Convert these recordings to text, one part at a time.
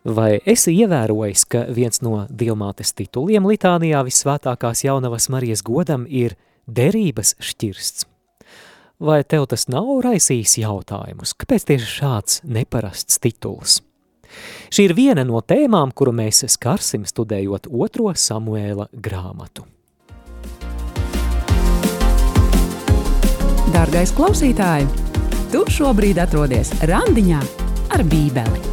Vai esi ievērojis, ka viens no dievmātes tituliem litānijā visvētākās jaunavas Marijas godam ir derības šķirsts? Vai tev tas nav raisījis jautājumus? Kāpēc tieši šāds neparasts tituls? Šī ir viena no tēmām, kuru mēs skarsim studējot otro Samuēla grāmatu. Dārgais klausītāj, tu šobrīd atrodies randiņā ar bībeli.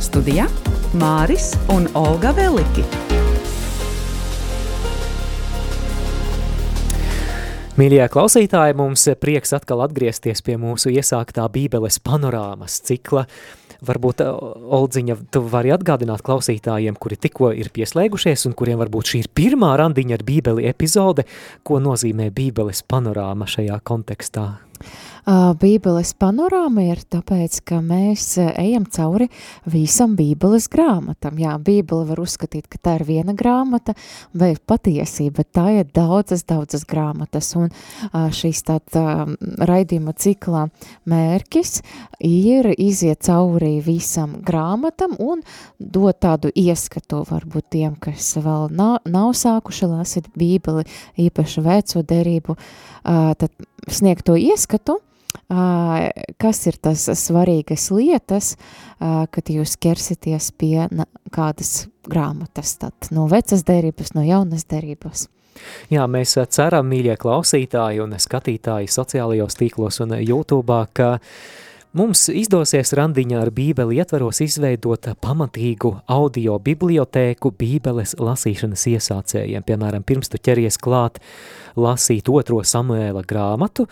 Studijā Māris un Olga Veliki. Mīļie klausītāji, mums prieks atkal atgriezties pie mūsu iesāktā bībeles panorāmas cikla. Varbūt, Oldziņa, tu vari atgādināt klausītājiem, kuri tikko ir pieslēgušies un kuriem varbūt šī ir pirmā randiņa ar bībeli epizode, ko nozīmē bībeles panorāma šajā kontekstā? Bībeles panorāma ir tāpēc, ka mēs ejam cauri visam Bībeles grāmatam. Jā, Bībele var uzskatīt, ka tā ir viena grāmata, bet patiesība tā ir daudzas, daudzas grāmatas. Un šīs tāda raidījuma ciklā mērķis ir iziet cauri visam grāmatam un dot tādu ieskatu varbūt tiem, kas vēl nav, nav sākuši lasīt Bībeli, īpaši veco derību, tad sniegt to ieskatu, kas ir tas svarīgas lietas, kad jūs ķersieties pie kādas grāmatas, tad no vecas derības, no jaunas derības. Jā, mēs ceram, mīļie klausītāji un skatītāji sociālajos tīklos un YouTube, ka mums izdosies randiņā ar bībeli ietvaros izveidot pamatīgu audio bibliotēku bībeles lasīšanas iesācējiem. Piemēram, pirms tu ķeries klāt lasīt otro Samuēla grāmatu,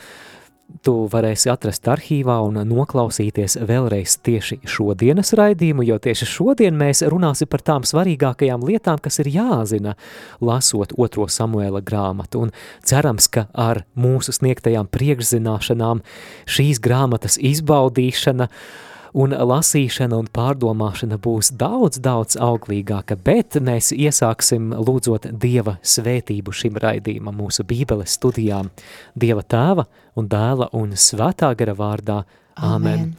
tu varēsi atrast arhīvā un noklausīties vēlreiz tieši šodienas raidījumu, jo tieši šodien mēs runāsim par tām svarīgākajām lietām, kas ir jāzina, lasot otro Samuēla grāmatu, un cerams, ka ar mūsu sniegtajām priekšzināšanām šīs grāmatas izbaudīšana uh, un lasīšana un pārdomāšana būs daudz, daudz auglīgāka, bet mēs iesāksim lūdzot Dieva svētību šim raidījumam mūsu bībeles studijām. Dieva tēva un dēla un svētā gara vārdā. Āmen. Amen.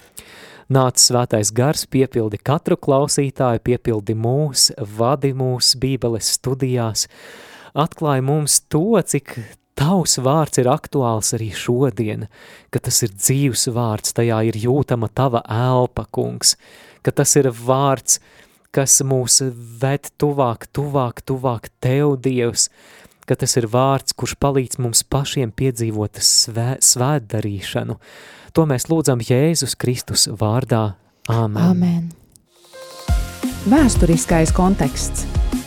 Nāc svētais gars, piepildi katru klausītāju, piepildi mūs, vadi mūs bībeles studijās, atklāja mums to, cik Tavs vārds ir aktuāls arī šodien, ka tas ir dzīvs vārds, tajā ir jūtama tava elpa, kungs, ka tas ir vārds, kas mūs ved tuvāk, tuvāk, tuvāk tev, Dievs, ka tas ir vārds, kurš palīdz mums pašiem piedzīvot svē, svētdarīšanu. To mēs lūdzam Jēzus Kristus vārdā. Āmen. Amen. Vēsturiskais konteksts –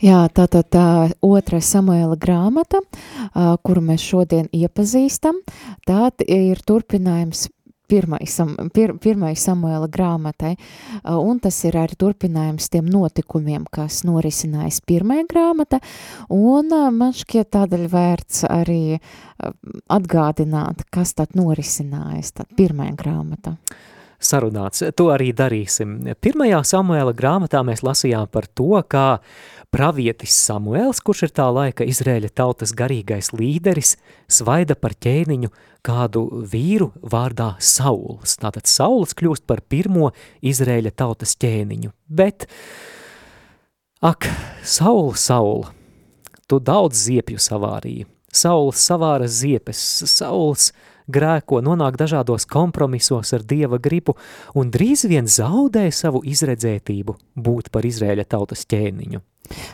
Jā, tā tad tā otra Samuela grāmata, kuru mēs šodien iepazīstam, tā ir turpinājums pirmai, sam, pir, pirmai Samuela grāmatai, un tas ir arī turpinājums tiem notikumiem, kas norisinājis pirmai grāmata, un man šķiet tādēļ vērts arī atgādināt, kas tad norisinājis tad pirmai grāmata sarunāts. To arī darīsim. Pirmajā Samuela grāmatā mēs lasījām par to, kā Pravietis Samuēls, kurš ir tā laika Izrēļa tautas garīgais līderis, svaida par ķēniņu kādu vīru vārdā Sauls. Tātad Sauls kļūst par pirmo Izrēļa tautas ķēniņu. Bet, ak, Saul, Saul, tu daudz ziepju savārīji. Sauls savāra ziepes, Sauls grēko, nonāk dažādos kompromisos ar Dieva gribu un drīz vien zaudē savu izredzētību būt par Izrēļa tautas ķēniņu.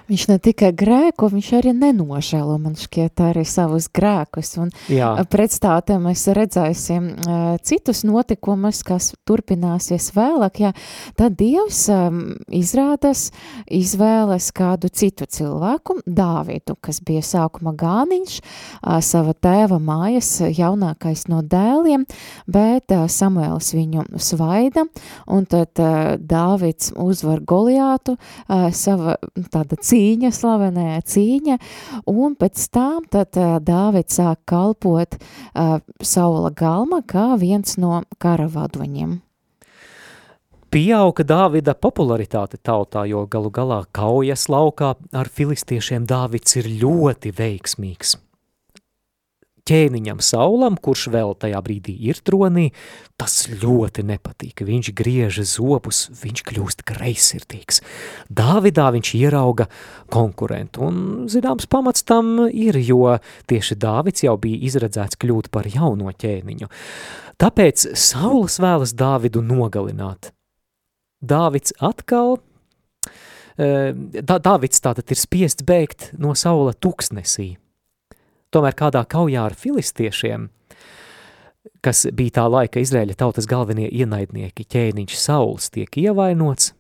Viņš ne tikai grēko, viņš arī nenožēlo, man šķiet, arī savus grēkus. Un Jā. pretstātē mēs redzēsim uh, citus notikumus, kas turpināsies vēlāk. Jā, tad Dievs um, izrādas, izvēles kādu citu cilvēku, Dāvidu, kas bija sākuma gāniņš, uh, sava tēva mājas jaunākais no dēliem, bet uh, Samuēls viņu svaida, un tad uh, Dāvids uzvar Goliātu, uh, sava tāda cīņa, slavenā cīņa, un pēc tam tad Dāvids sāk kalpot uh, Saula galma kā viens no karavadoņiem. Pieauga Dāvida popularitāte tautā, jo galu galā kaujas laukā ar filistiešiem Dāvids ir ļoti veiksmīgs. Ķēniņam Saulam, kurš vēl tajā brīdī ir tronī, tas ļoti nepatīk. Viņš griež zopus, viņš kļūst greizsirdīgs. Dāvidā viņš ierauga konkurentu, un zināms pamats tam ir, jo tieši Dāvids jau bija izredzēts kļūt par jauno ķēniņu. Tāpēc Sauls vēlas Dāvidu nogalināt. Dāvids atkal Dā, Dāvids tātad ir spiests bēgt no saula tuksnesī. Tomēr kādā kaujā ar filistiešiem, kas bija tā laika Izraēļa tautas galvenie ienaidnieki, ķēniņš Sauls tiek ievainots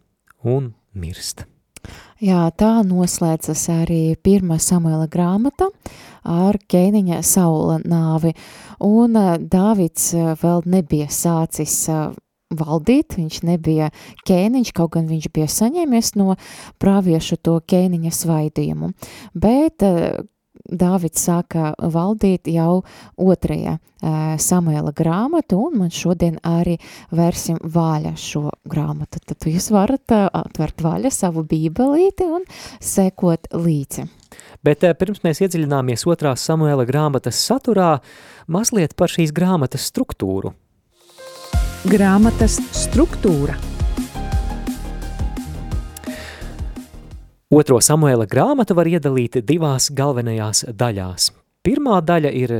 un mirst. Jā, tā noslēdzas arī pirmā Samuela grāmata ar ķēniņa Saula nāvi, un Dāvids vēl nebija sācis valdīt, viņš nebija ķēniņš, kaut gan viņš bija saņēmies no praviešu to ķēniņa svaidījumu, bet Dāvids sāka valdīt jau otrajā Samuela grāmatu, un man šodien arī vērsim vaļa šo grāmatu. Tad jūs varat atvert vaļa savu bībelīti un sekot līdzi. Bet pirms mēs iedziļināmies otrās Samuela grāmatas saturā, mazliet par šīs grāmatas struktūru. Grāmatas struktūra. Otro Samuela grāmatu var iedalīt divās galvenajās daļās. Pirmā daļa ir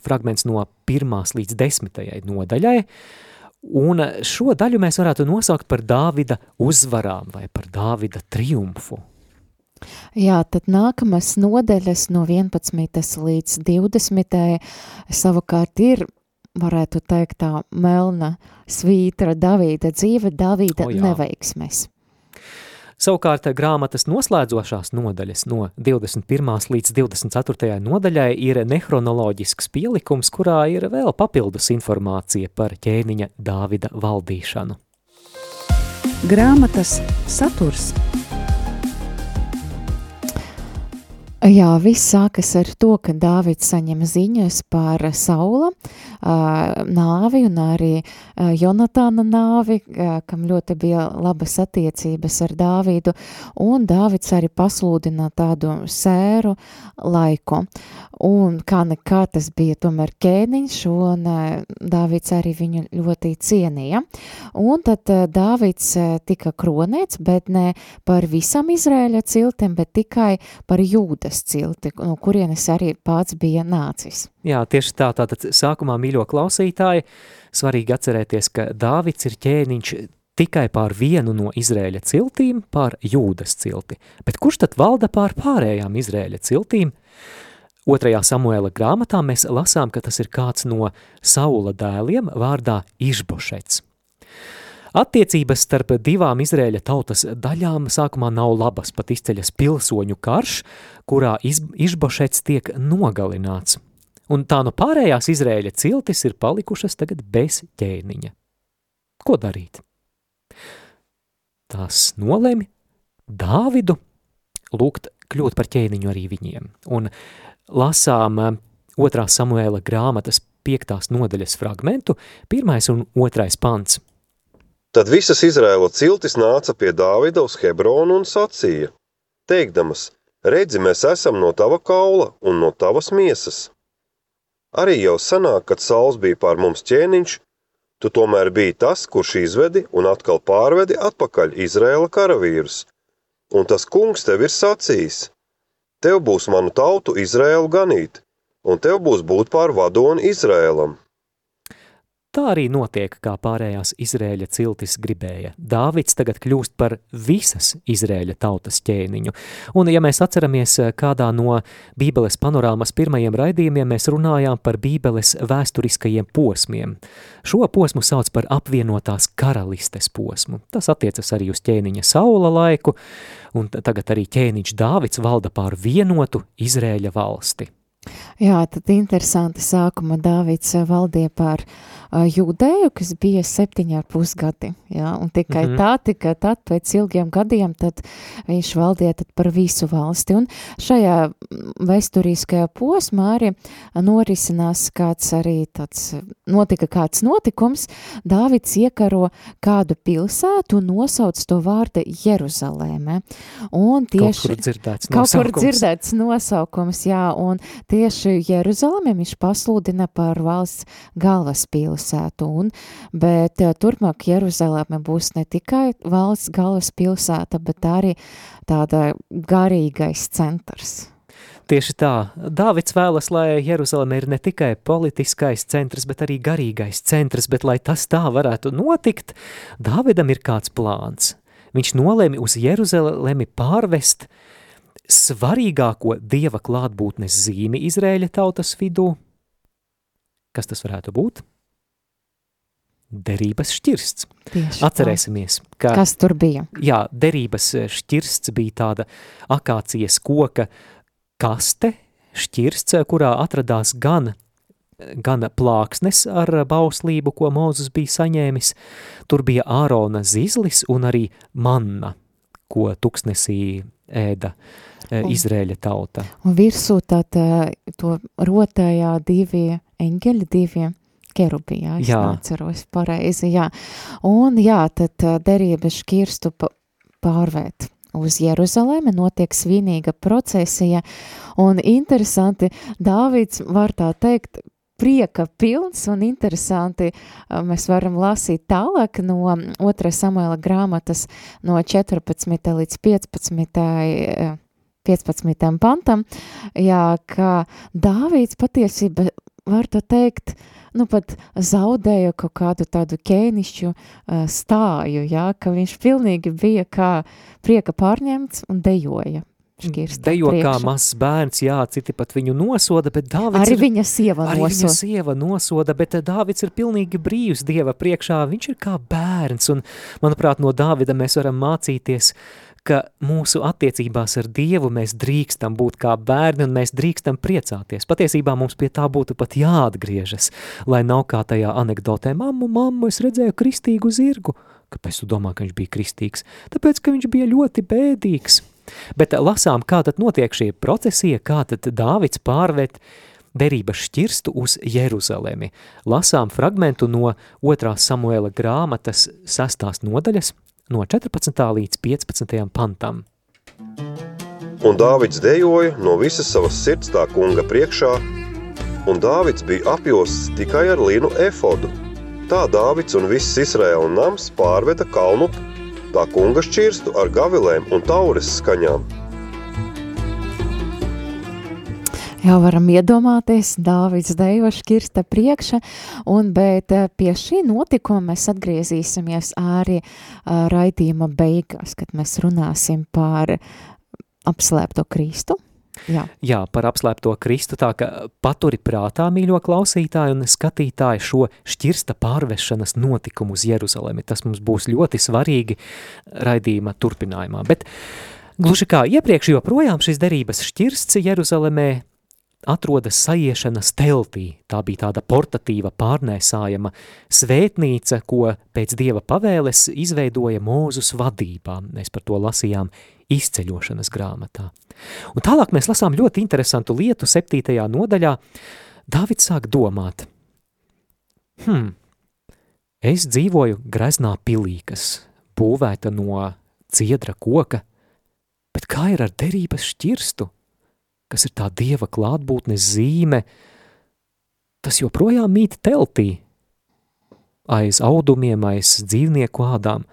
fragments no pirmās līdz desmitajai nodaļai, un šo daļu mēs varētu nosaukt par Dāvida uzvarām vai par Dāvida triumfu. Jā, tad nākamās nodaļas no 11. līdz 20. savukārt ir varētu teikt, tā melna svītra Davīda dzīve, Davīda oh, jā. neveiksmes. Savukārt grāmatas noslēdzošās nodaļas no 21. līdz 24. nodaļai ir nehronoloģisks pielikums, kurā ir vēl papildus informācija par ķēniņa Dāvida valdīšanu. Grāmatas saturs – Jā, viss sākas ar to, ka Dāvids saņem ziņas par Saula nāvi un arī Jonatāna nāvi, kam ļoti bija labas attiecības ar Dāvidu, un Dāvids arī pasludina tādu sēru laiku. Un kā nekā tas bija tomēr ķēniņš, un Dāvids arī viņu ļoti cienīja. Un tad Dāvids tika kronēts, bet ne par visam Izrēļa ciltiem, bet tikai par jūda Jūdas cilti, no kurienes arī pats bija nācis. Jā, tieši tā, tātad sākumā mīļo klausītāji, svarīgi atcerēties, ka Dāvids ir ķēniņš tikai pār vienu no Izrēļa ciltīm, pār Jūdas cilti. Bet kurš tad valda pār pārējām Izrēļa ciltīm? Otrajā Samuela grāmatā mēs lasām, ka tas ir kāds no Saula dēliem vārdā Išbošets. Attiecības starp divām Izrēļa tautas daļām sākumā nav labas, pat izceļas pilsoņu karš, kurā Išbošets tiek nogalināts. Un tā no pārējās Izrēļa ciltis ir palikušas tagad bez ķēniņa. Ko darīt? Tās nolēmi Dāvidu lūgt kļūt par ķēniņu arī viņiem. Un lasām eh, otrā Samuēla grāmatas piektās nodaļas fragmentu, pirmais un otrais pants – Tad visas Izraēla ciltis nāca pie Dāvida uz Hebronu un sacīja, teikdamas, redzi, mēs esam no tava kaula un no tavas miesas. Arī jau sanāk, kad Sauls bija pār mums ķēniņš, tu tomēr biji tas, kurš izvedi un atkal pārvedi atpakaļ Izraēla karavīrus, un tas kungs tev ir sacījis, tev būs manu tautu Izraēlu ganīt, un tev būs būt pār vadoni Izraēlam. Tā arī notiek, kā pārējās Izrēļa ciltis gribēja. Dāvids tagad kļūst par visas Izrēļa tautas ķēniņu. Un, ja mēs atceramies kādā no Bībeles panorāmas pirmajiem raidījumiem, mēs runājām par Bībeles vēsturiskajiem posmiem. Šo posmu sauc par apvienotās karalistes posmu. Tas attiecas arī uz ķēniņa Saula laiku, un tagad arī ķēniņš Dāvids valda pār vienotu Izrēļa valsti. Jā, tad interesanti sākuma Dāvids valdīja pār uh, jūdēju, kas bija septiņi ar pusgadi, jā, un tikai mm -hmm. tā, tikai tad, pēc ilgiem gadiem, tad viņš valdīja tad par visu valsti, un šajā vēsturiskajā posmā arī norisinās kāds arī tāds, notika kāds notikums, Dāvids iekaro kādu pilsētu un nosauc to vārdu Jeruzalēme, un tieši... Kaut kur dzirdēts nosaukums. Kaut kur dzirdēts nosaukums, jā, un tieši Jeruzalemi viņš pasludina par valsts galvaspilsētu, un, bet turpmāk Jeruzaleme būs ne tikai valsts galvaspilsēta, bet arī tāda garīgais centrs. Tieši tā, Dāvids vēlas, lai Jeruzaleme ir ne tikai politiskais centrs, bet arī garīgais centrs, bet lai tas tā varētu notikt, Dāvidam ir kāds plāns. Viņš nolēma uz Jeruzalemi pārvest svarīgāko dieva klātbūtnes zīmi Izrēļa tautas vidū. Kas tas varētu būt? Derības šķirsts. Tieši Atcerēsimies, ka... Kas tur bija? Jā, derības šķirsts bija tāda akācijas koka kaste, šķirsts, kurā atradās gan, gan plāksnes ar bauslību, ko Mozus bija saņēmis, tur bija Ārona zizlis un arī manna, ko tuksnesī ēda e, un, Izrēļa tauta. Un virsū tad to rotējā divi eņģeļi, divi kerubi, jā, es jā. neatceros pareizi, jā. Un jā, tad derības šķirstu pārvērt uz Jeruzalemi notiek svinīga procesija, un interesanti, Dāvids var tā teikt, prieka pilns un interesanti mēs varam lasīt tālāk no 2. Samuela grāmatas no 14. līdz 15. 15. pantam, jā, ka Dāvīds patiesība var tā teikt, nu, pat zaudēja kaut kādu tādu ķēnišķu uh, stāju, jā, ka viņš pilnīgi bija kā prieka pārņemts un dejoja. Dejo priekšu. kā mazs bērns, jā, citi pat viņu nosoda, bet Dāvids arī ir, viņa sieva arī nosoda. Viņa sieva nosoda, bet Dāvids ir pilnīgi brīvs Dieva priekšā, viņš ir kā bērns, un, manuprāt, no Dāvida mēs varam mācīties uh, ka mūsu attiecībās ar Dievu mēs drīkstam būt kā bērni un mēs drīkstam priecāties. Patiesībā mums pie tā būtu pat jāatgriežas, lai nav kā tajā anekdotē, mammu, mammu, es redzēju kristīgu zirgu. Kāpēc tu domā, ka viņš bija kristīgs? Tāpēc, ka viņš bija ļoti bēdīgs. Bet lasām, kā tad notiek šie procesija, kā tad Dāvids pārvet derības šķirstu uz Jeruzalemi. Lasām fragmentu no 2. Samuela grāmatas sastās nodaļas no 14. līdz 15. pantam. Un Dāvids dejoja no visas savas sirds tā kunga priekšā, un Dāvids bija apjosts tikai ar līnu efodu. Tā Dāvids un viss Izraēla nams pārveda kalnu tā kunga šķirstu ar gavilēm un taures skaņām – Jau varam iedomāties, Dāvids Deivašs kirsta priekša, un, bet eh, pie šī notikuma mēs atgriezīsimies arī uh, raidījuma beigās, kad mēs runāsim par apslēpto Kristu. Jā. Jā, par apslēpto Kristu, tā ka paturi prātā, mīļo klausītāju un skatītāju, šo šķirsta pārvešanas notikumu uz Jeruzalemi. Tas mums būs ļoti svarīgi raidījuma turpinājumā. Bet gluži kā iepriekš joprojām šis derības šķirsts Jeruzalemē atrodas saiešanas teltī. Tā bija tāda portatīva pārnēsājama svētnīca, ko pēc dieva pavēles izveidoja Mūzus vadībā. Mēs par to lasījām izceļošanas grāmatā. Un tālāk mēs lasām ļoti interesantu lietu septītajā nodaļā. Dāvids sāk domāt, hmm, es dzīvoju greznā pilī, kas būvēta no ciedra koka, bet kā ir ar derības šķirstu? Kas ir tā dieva klātbūtnes zīme, tas joprojām mīt teltī, aiz audumiem, aiz dzīvnieku ādām.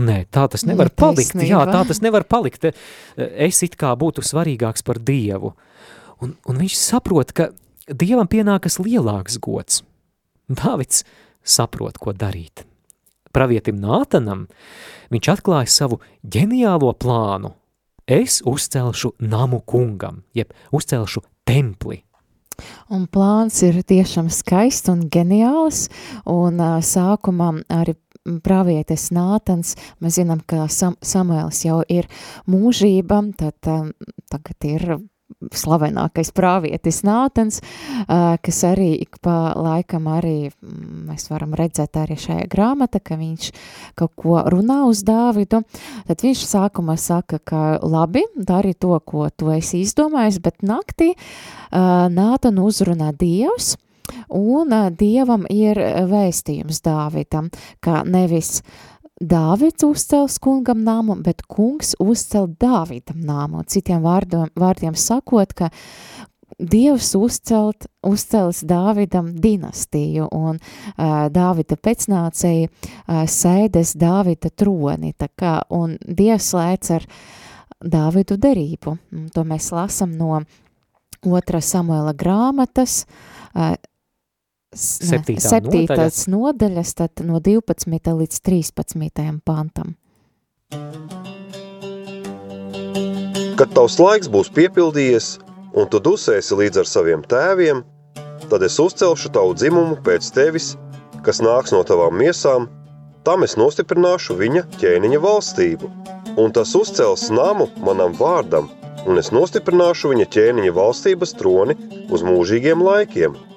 Nē, tā tas nevar Netaisnība. palikt. Jā, tā tas nevar palikt. Es it kā būtu svarīgāks par Dievu. Un, un viņš saprot, ka Dievam pienākas lielāks gods. Dāvids saprot, ko darīt. Pravietim Nātanam viņš atklāja savu ģeniālo plānu es uzcelšu namu kungam, jeb uzcelšu templi. Un plāns ir tiešām skaists un ģeniāls, un uh, sākumā arī pravietis Nātans, mēs zinām, ka Sam Samuēls jau ir mūžība, tad um, tagad ir slavenākais prāvietis Nātans, kas arī ik pa laikam arī mm, mēs varam redzēt arī šajā grāmata, ka viņš kaut ko runā uz Dāvidu, tad viņš sākumā saka, ka labi, dari to, ko tu esi izdomājis, bet naktī Nātanu uzrunā Dievs, un Dievam ir vēstījums Dāvidam, ka nevis uh, Dāvids uzcels kungam nāmu, bet kungs uzcel Dāvidam nāmu. Citiem vārdiem, vārdiem sakot, ka Dievs uzcelt, uzcelis Dāvidam dinastiju, un uh, Dāvida pēcnācēji uh, sēdes Dāvida troni, tā kā, un Dievs slēdz ar Dāvidu derību. Un to mēs lasam no otra Samuela grāmatas, uh, Septītā septītās nodaļas, tad no 12. līdz 13. pantam. Kad tavs laiks būs piepildījies, un tu dusēsi līdz ar saviem tēviem, tad es uzcelšu tavu dzimumu pēc tevis, kas nāks no tavām miesām, tam es nostiprināšu viņa ķēniņa valstību, un tas uzcels namu manam vārdam, un es nostiprināšu viņa ķēniņa valstības troni uz mūžīgiem laikiem.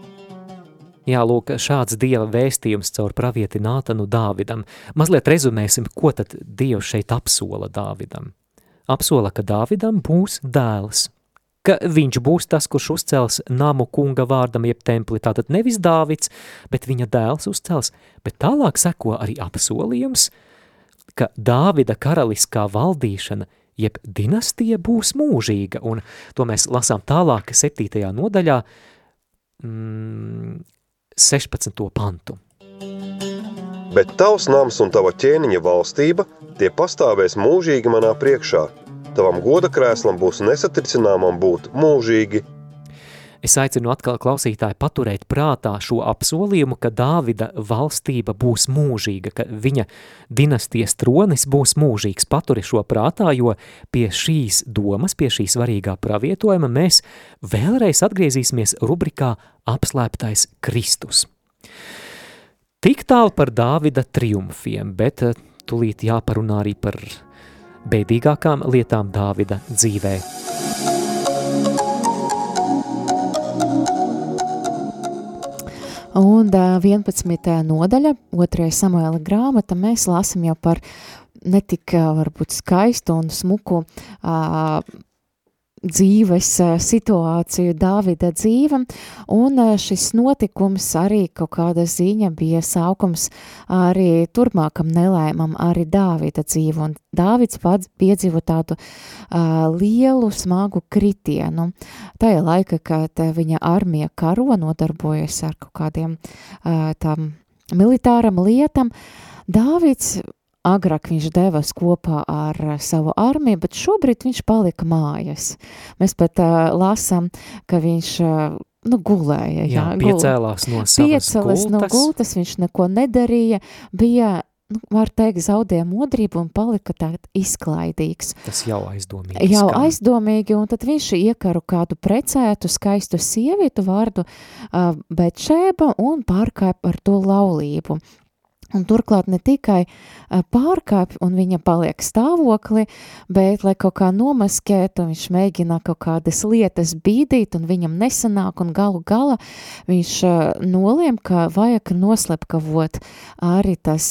Jā, lūk, šāds Dieva vēstījums caur pravieti Nātanu Dāvidam. Mazliet rezumēsim, ko tad Dievs šeit apsola Dāvidam. Apsola, ka Dāvidam būs dēls, ka viņš būs tas, kurš uzcels namu kunga vārdam jeb templi, tātad nevis Dāvids, bet viņa dēls uzcels, bet tālāk seko arī apsolījums, ka Dāvida karaliskā valdīšana jeb dinastija būs mūžīga, un to mēs lasām tālāk 7. nodaļā, mm, 16. pantu. Bet tavs nams un tava ķēniņa valstība, tie pastāvēs mūžīgi manā priekšā. Tavam goda krēslam būs nesatricināmam būt mūžīgi. Es aicinu atkal klausītāju paturēt prātā šo apsolījumu, ka Dāvida valstība būs mūžīga, ka viņa dinastijas tronis būs mūžīgs. Paturi šo prātā, jo pie šīs domas, pie šī svarīgā pravietojuma mēs vēlreiz atgriezīsimies rubrikā Apslēptais Kristus. Tik tālu par Dāvida triumfiem, bet eh, tulīt jāparunā arī par bēdīgākām lietām Dāvida dzīvē. Un 11. nodaļa, 2. samuēla grāmata, mēs lasam jau par netik varbūt skaistu un smuku uh, dzīves situāciju Dāvida dzīve, un šis notikums arī kaut kāda ziņa bija saukums arī turpmākam nelēmam arī Dāvida dzīve, un Dāvids pats piedzīvo tādu uh, lielu smagu kritienu. Tajā laika, kad viņa armija karo nodarbojas ar kaut kādiem uh, tam militāram lietam, Dāvids Agrāk viņš devās kopā ar savu armiju, bet šobrīd viņš palika mājās. Mēs pat uh, lasām, ka viņš uh, nu, gulēja. Jā, jā piecēlās no savas Piecēlās gultas. no gultas, viņš neko nedarīja, bija, nu, var teikt, zaudēja modrību un palika tād izklaidīgs. Tas jau aizdomīgi. Jau skan. aizdomīgi, un tad viņš iekaru kādu precētu, skaistu sievietu vārdu uh, Betšēba un pārkāp ar to laulību. Un turklāt ne tikai pārkāpj un viņa paliek stāvokli, bet, lai kaut kā nomaskētu, viņš mēģina kaut kādas lietas bīdīt un viņam nesanāk un galu gala viņš noliem, ka vajag noslepkavot arī tas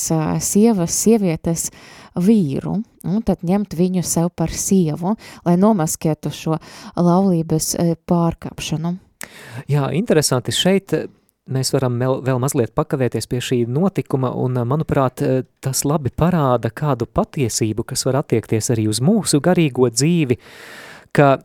sievas, sievietes vīru un tad ņemt viņu sev par sievu, lai nomaskētu šo laulības pārkāpšanu. Jā, interesanti šeit mēs varam vēl, mazliet pakavēties pie šī notikuma, un, manuprāt, tas labi parāda kādu patiesību, kas var attiekties arī uz mūsu garīgo dzīvi, ka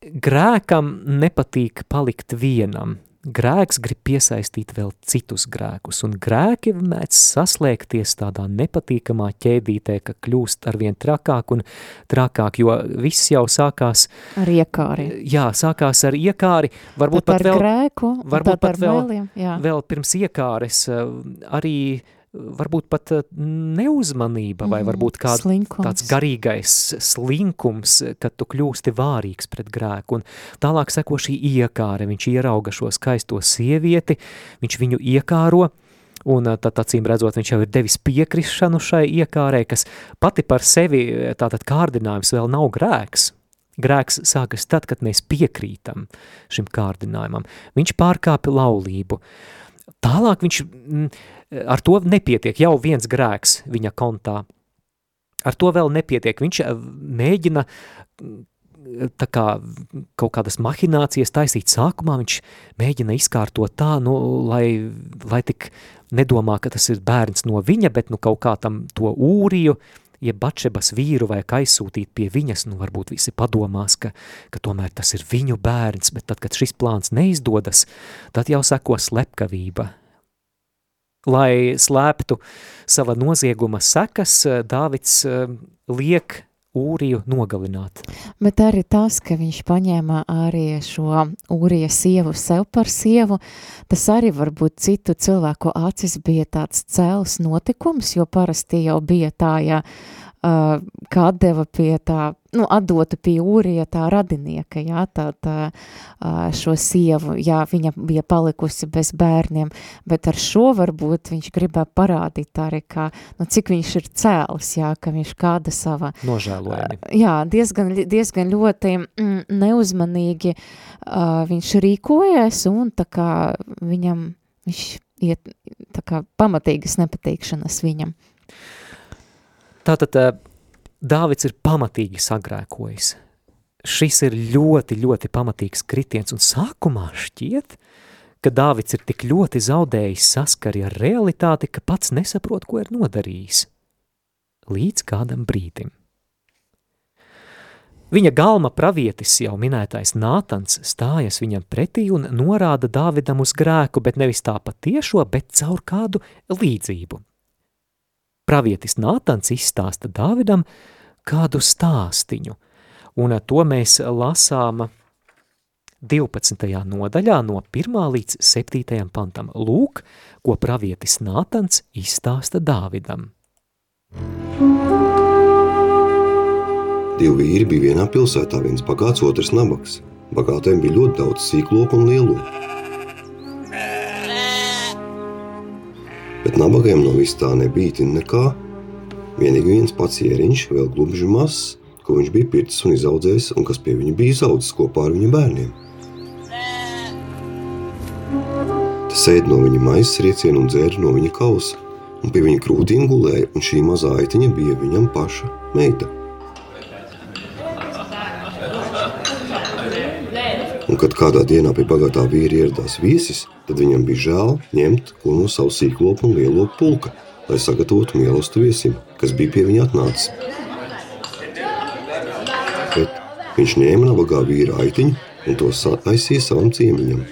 grēkam nepatīk palikt vienam. Grēks grib piesaistīt vēl citus grēkus, un grēki mēdz saslēgties tādā nepatīkamā ķēdītē, ka kļūst arvien trakāk un trakāk, jo viss jau sākās... Ar iekāri. Jā, sākās ar iekāri, varbūt tad pat vēl... grēku, varbūt pat vēl, mēliem, jā. vēl pirms iekāres arī varbūt pat neuzmanība vai Mhm, varbūt kād, slinkums. kāds garīgais slinkums, kad tu kļūsti vārīgs pret grēku. Un tālāk seko šī iekāre, viņš ierauga šo skaisto sievieti, viņš viņu iekāro, un tad acīm redzot, viņš jau ir devis piekrišanu šai iekārē, kas pati par sevi tātad kārdinājums vēl nav grēks. Grēks sākas tad, kad mēs piekrītam šim kārdinājumam. Viņš pārkāpja laulību. Tālāk viņš mm, ar to nepietiek, jau viens grēks viņa kontā. Ar to vēl nepietiek. Viņš mēģina tā kā kaut kādas mahinācijas taisīt sākumā, viņš mēģina izkārtot tā, nu, lai, lai tik nedomā, ka tas ir bērns no viņa, bet nu kaut kā tam to ūriju ja Bačebas vīru vajag aizsūtīt pie viņas, nu varbūt visi padomās, ka, ka tomēr tas ir viņu bērns, bet tad, kad šis plāns neizdodas, tad jau seko slepkavība. Lai slēptu sava nozieguma sekas, Dāvids eh, liek Ūriju nogalināt. Bet arī tas, ka viņš paņēma arī šo Ūrija sievu sev par sievu, tas arī varbūt citu cilvēku acis bija tāds cēls notikums, jo parasti jau bija tā, ja uh, kā atdeva pie tā, nu, atdota pie Ūrija tā radinieka, jā, tā, tā šo sievu, jā, viņa bija palikusi bez bērniem, bet ar šo varbūt viņš gribēja parādīt arī, ka, nu, cik viņš ir cēls, jā, ka viņš kāda sava... Nožēlojami. Jā, diezgan, diezgan ļoti mm, neuzmanīgi uh, viņš rīkojies un tā kā viņam, viņš iet tā kā pamatīgas nepatīkšanas viņam. Tātad Dāvids ir pamatīgi sagrēkojis. Šis ir ļoti, ļoti pamatīgs kritiens, un sākumā šķiet, ka Dāvids ir tik ļoti zaudējis saskari ar realitāti, ka pats nesaprot, ko ir nodarījis. Līdz kādam brīdim. Viņa galma pravietis, jau minētais Nātans, stājas viņam pretī un norāda Dāvidam uz grēku, bet nevis tā patiešo, bet caur kādu līdzību. Pravietis Nātans izstāsta Dāvidam kādu stāstiņu, un to mēs lasām 12. nodaļā no 1. līdz 7. pantam. Lūk, ko pravietis Nātans izstāsta Dāvidam. Divi vīri bija vienā pilsētā, viens bagāts, otrs nabaks. Bagātiem bija ļoti daudz sīklopu un lielo. Bet nabagiem no vis tā nebija nekā. Vienīgi viens pats ieriņš, vēl glumži mazs, ko viņš bija pircis un izaudzējis, un kas pie viņa bija izaudzis kopā ar viņa bērniem. Tas ēd no viņa maizes rieciena un dzēra no viņa kausa, un pie viņa krūtīm gulēja, un šī mazā aitiņa bija viņam paša meita. Un, kad kādā dienā pie bagātā vīra ieradās viesis, tad viņam bija žēl ņemt ko no savu sīklopu un lielo pulka, lai sagatavotu mīlestību viesim, kas bija pie viņa atnācis. Bet viņš ņēma nabagā vīra aitiņu un to aizsīja savam ciemiņam.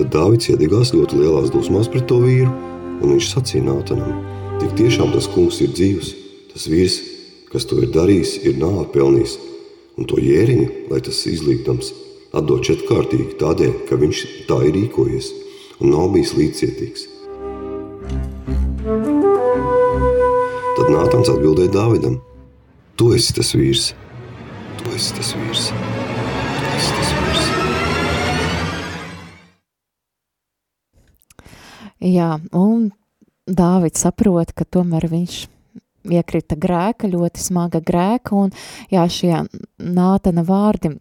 Tad Dāvids iedegās ļoti lielās dusmās pret to vīru, un viņš sacīja Nātanam: Tik tiešām tas kungs ir dzīvs, tas vīrs kas to ir darījis, ir nāvi pelnījis, un to jēriņu, lai tas izlīgdams, atdod četrkārtīgi tādēļ, ka viņš tā ir rīkojies un nav bijis līdzcietīgs. Tad Nātans atbildēja Dāvidam: Tu esi tas vīrs, tu esi tas vīrs. Tu esi tas vīrs. Jā, un Dāvids saprot, ka tomēr viņš iekrita grēka, ļoti smaga grēka, un jā, šie Nātana vārdi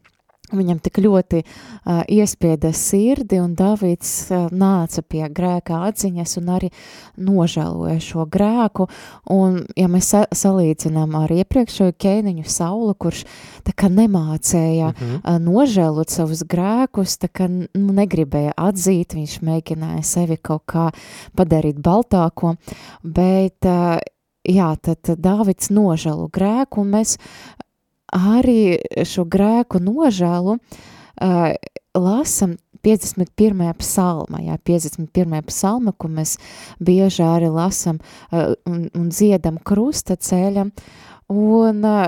viņam tik ļoti uh, iespieda sirdi, un Davids uh, nāca pie grēka atziņas un arī nožēloja šo grēku, un ja mēs sa salīdzinām ar iepriekšējo ķēniņu Saulu, kurš tā kā nemācēja mm -hmm. uh, nožēlot savus grēkus, tā kā nu, negribēja atzīt, viņš mēģināja sevi kaut kā padarīt baltāko, bet uh, jā, tad Dāvids nožēlu grēku, un mēs arī šo grēku nožēlu uh, lasam 51. psalma, jā, 51. psalma, ko mēs bieži arī lasam uh, un, un dziedam krusta ceļam, un uh,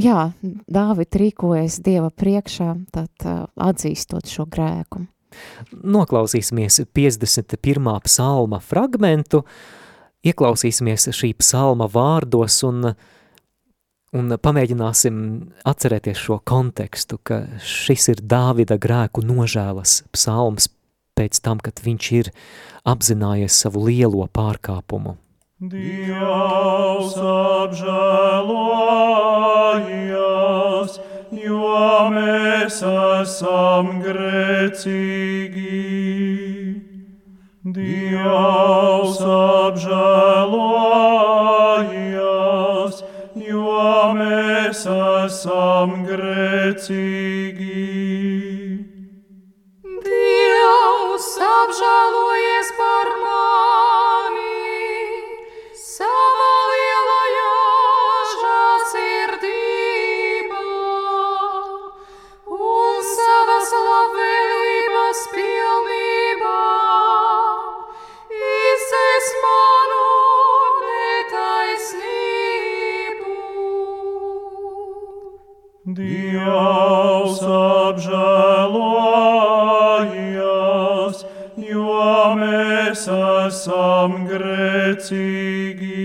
jā, Dāvid rīkojas Dieva priekšā, tad uh, atzīstot šo grēku. Noklausīsimies 51. psalma fragmentu, uh, ieklausīsimies šī psalma vārdos un, un pamēģināsim atcerēties šo kontekstu, ka šis ir Dāvida grēku nožēlas psalms pēc tam, kad viņš ir apzinājies savu lielo pārkāpumu. Dievs apžēlojies, jo mēs esam grēcīgi. Dievs apžēlojies, jo mēs esam grēcīgi. Dievs apžēlojies par mums! Esam grēcīgi.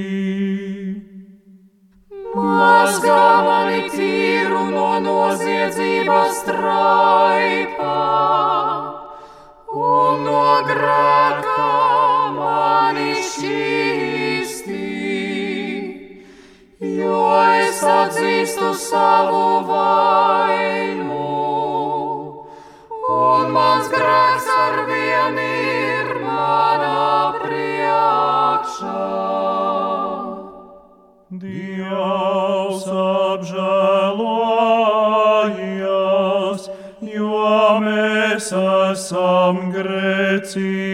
Mazgā mani tīru no noziedzības traipā un no grēka mani šķīstī, jo es atzīstu savu vainu un mans grēks ar vienu ir manā. Dievs apžēlojies, jo mēs esam grēcīgi.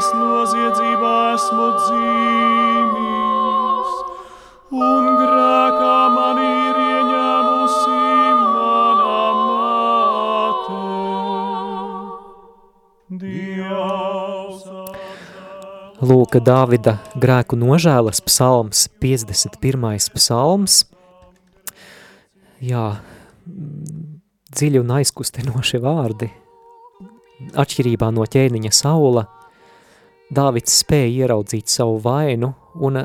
Redzies, noziedzībā esmu dzīvījis, un grēkā man ir ieņēmusi mana māte. Dievs, Lūk, Dāvida grēku nožēlas psalms, 51. psalms. Jā, dziļi un aizkustinoši vārdi. Atšķirībā no ķēniņa Saula, Dāvids spēja ieraudzīt savu vainu un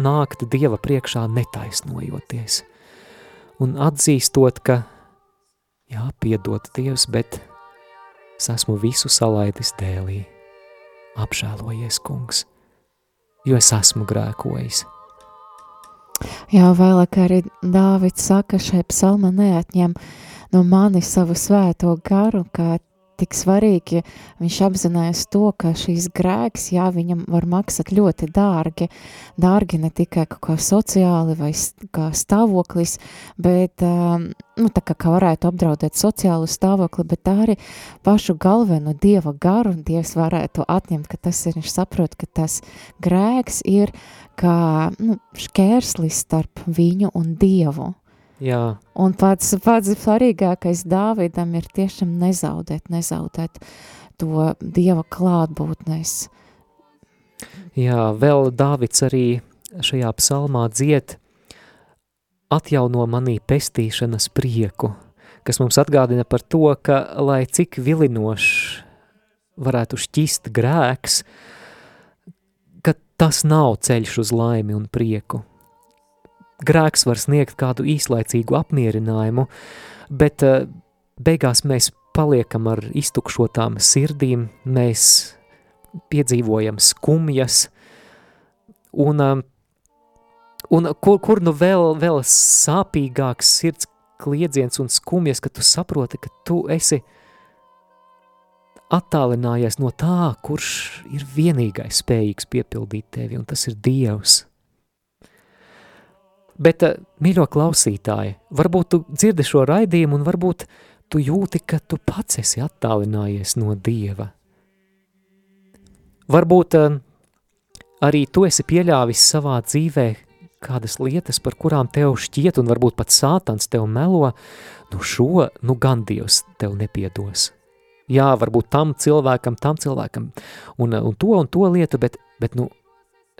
nākt Dieva priekšā netaisnojoties. Un atzīstot, ka, jā, piedod Dievs, bet es esmu visu salaidis dēlī apžēlojies, kungs, jo es esmu grēkojis. Jā, vēlāk arī Dāvids saka, šai psalma neatņem no mani savu svēto garu, kā tik svarīgi viņš apzinājās to, ka šīs grēks, jā, viņam var maksāt ļoti dārgi, dārgi ne tikai kā sociāli vai kā stāvoklis, bet, nu, tā kā, kā varētu apdraudēt sociālu stāvokli, bet arī pašu galveno dieva garu, dievs varētu atņemt, ka tas ir, viņš saprot, ka tas grēks ir kā, nu, šķērslis starp viņu un dievu. Jā, Un pats, pats svarīgākais Dāvidam ir tiešām nezaudēt, nezaudēt to Dieva klātbūtnes. jā, vēl Dāvids arī šajā psalmā dzied atjauno manī pestīšanas prieku, kas mums atgādina par to, ka, lai cik vilinošs varētu šķist grēks, ka tas nav ceļš uz laimi un prieku. Grēks var sniegt kādu īslaicīgu apmierinājumu, bet uh, beigās mēs paliekam ar iztukšotām sirdīm, mēs piedzīvojam skumjas, un, uh, un kur, kur nu vēl, vēl sāpīgāks sirds kliedziens un skumjas, ka tu saproti, ka tu esi attālinājies no tā, kurš ir vienīgais spējīgs piepildīt tevi, un tas ir Dievs. Bet, eh, mīļo klausītāji, varbūt tu dzirdi šo raidījumu un varbūt tu jūti, ka tu pats esi attālinājies no Dieva. Varbūt eh, arī tu esi pieļāvis savā dzīvē kādas lietas, par kurām tev šķiet, un varbūt pat sātans tev melo, nu šo, nu gan Dievs tev nepiedos. Jā, varbūt tam cilvēkam, tam cilvēkam, un, un to un to lietu, bet, bet nu,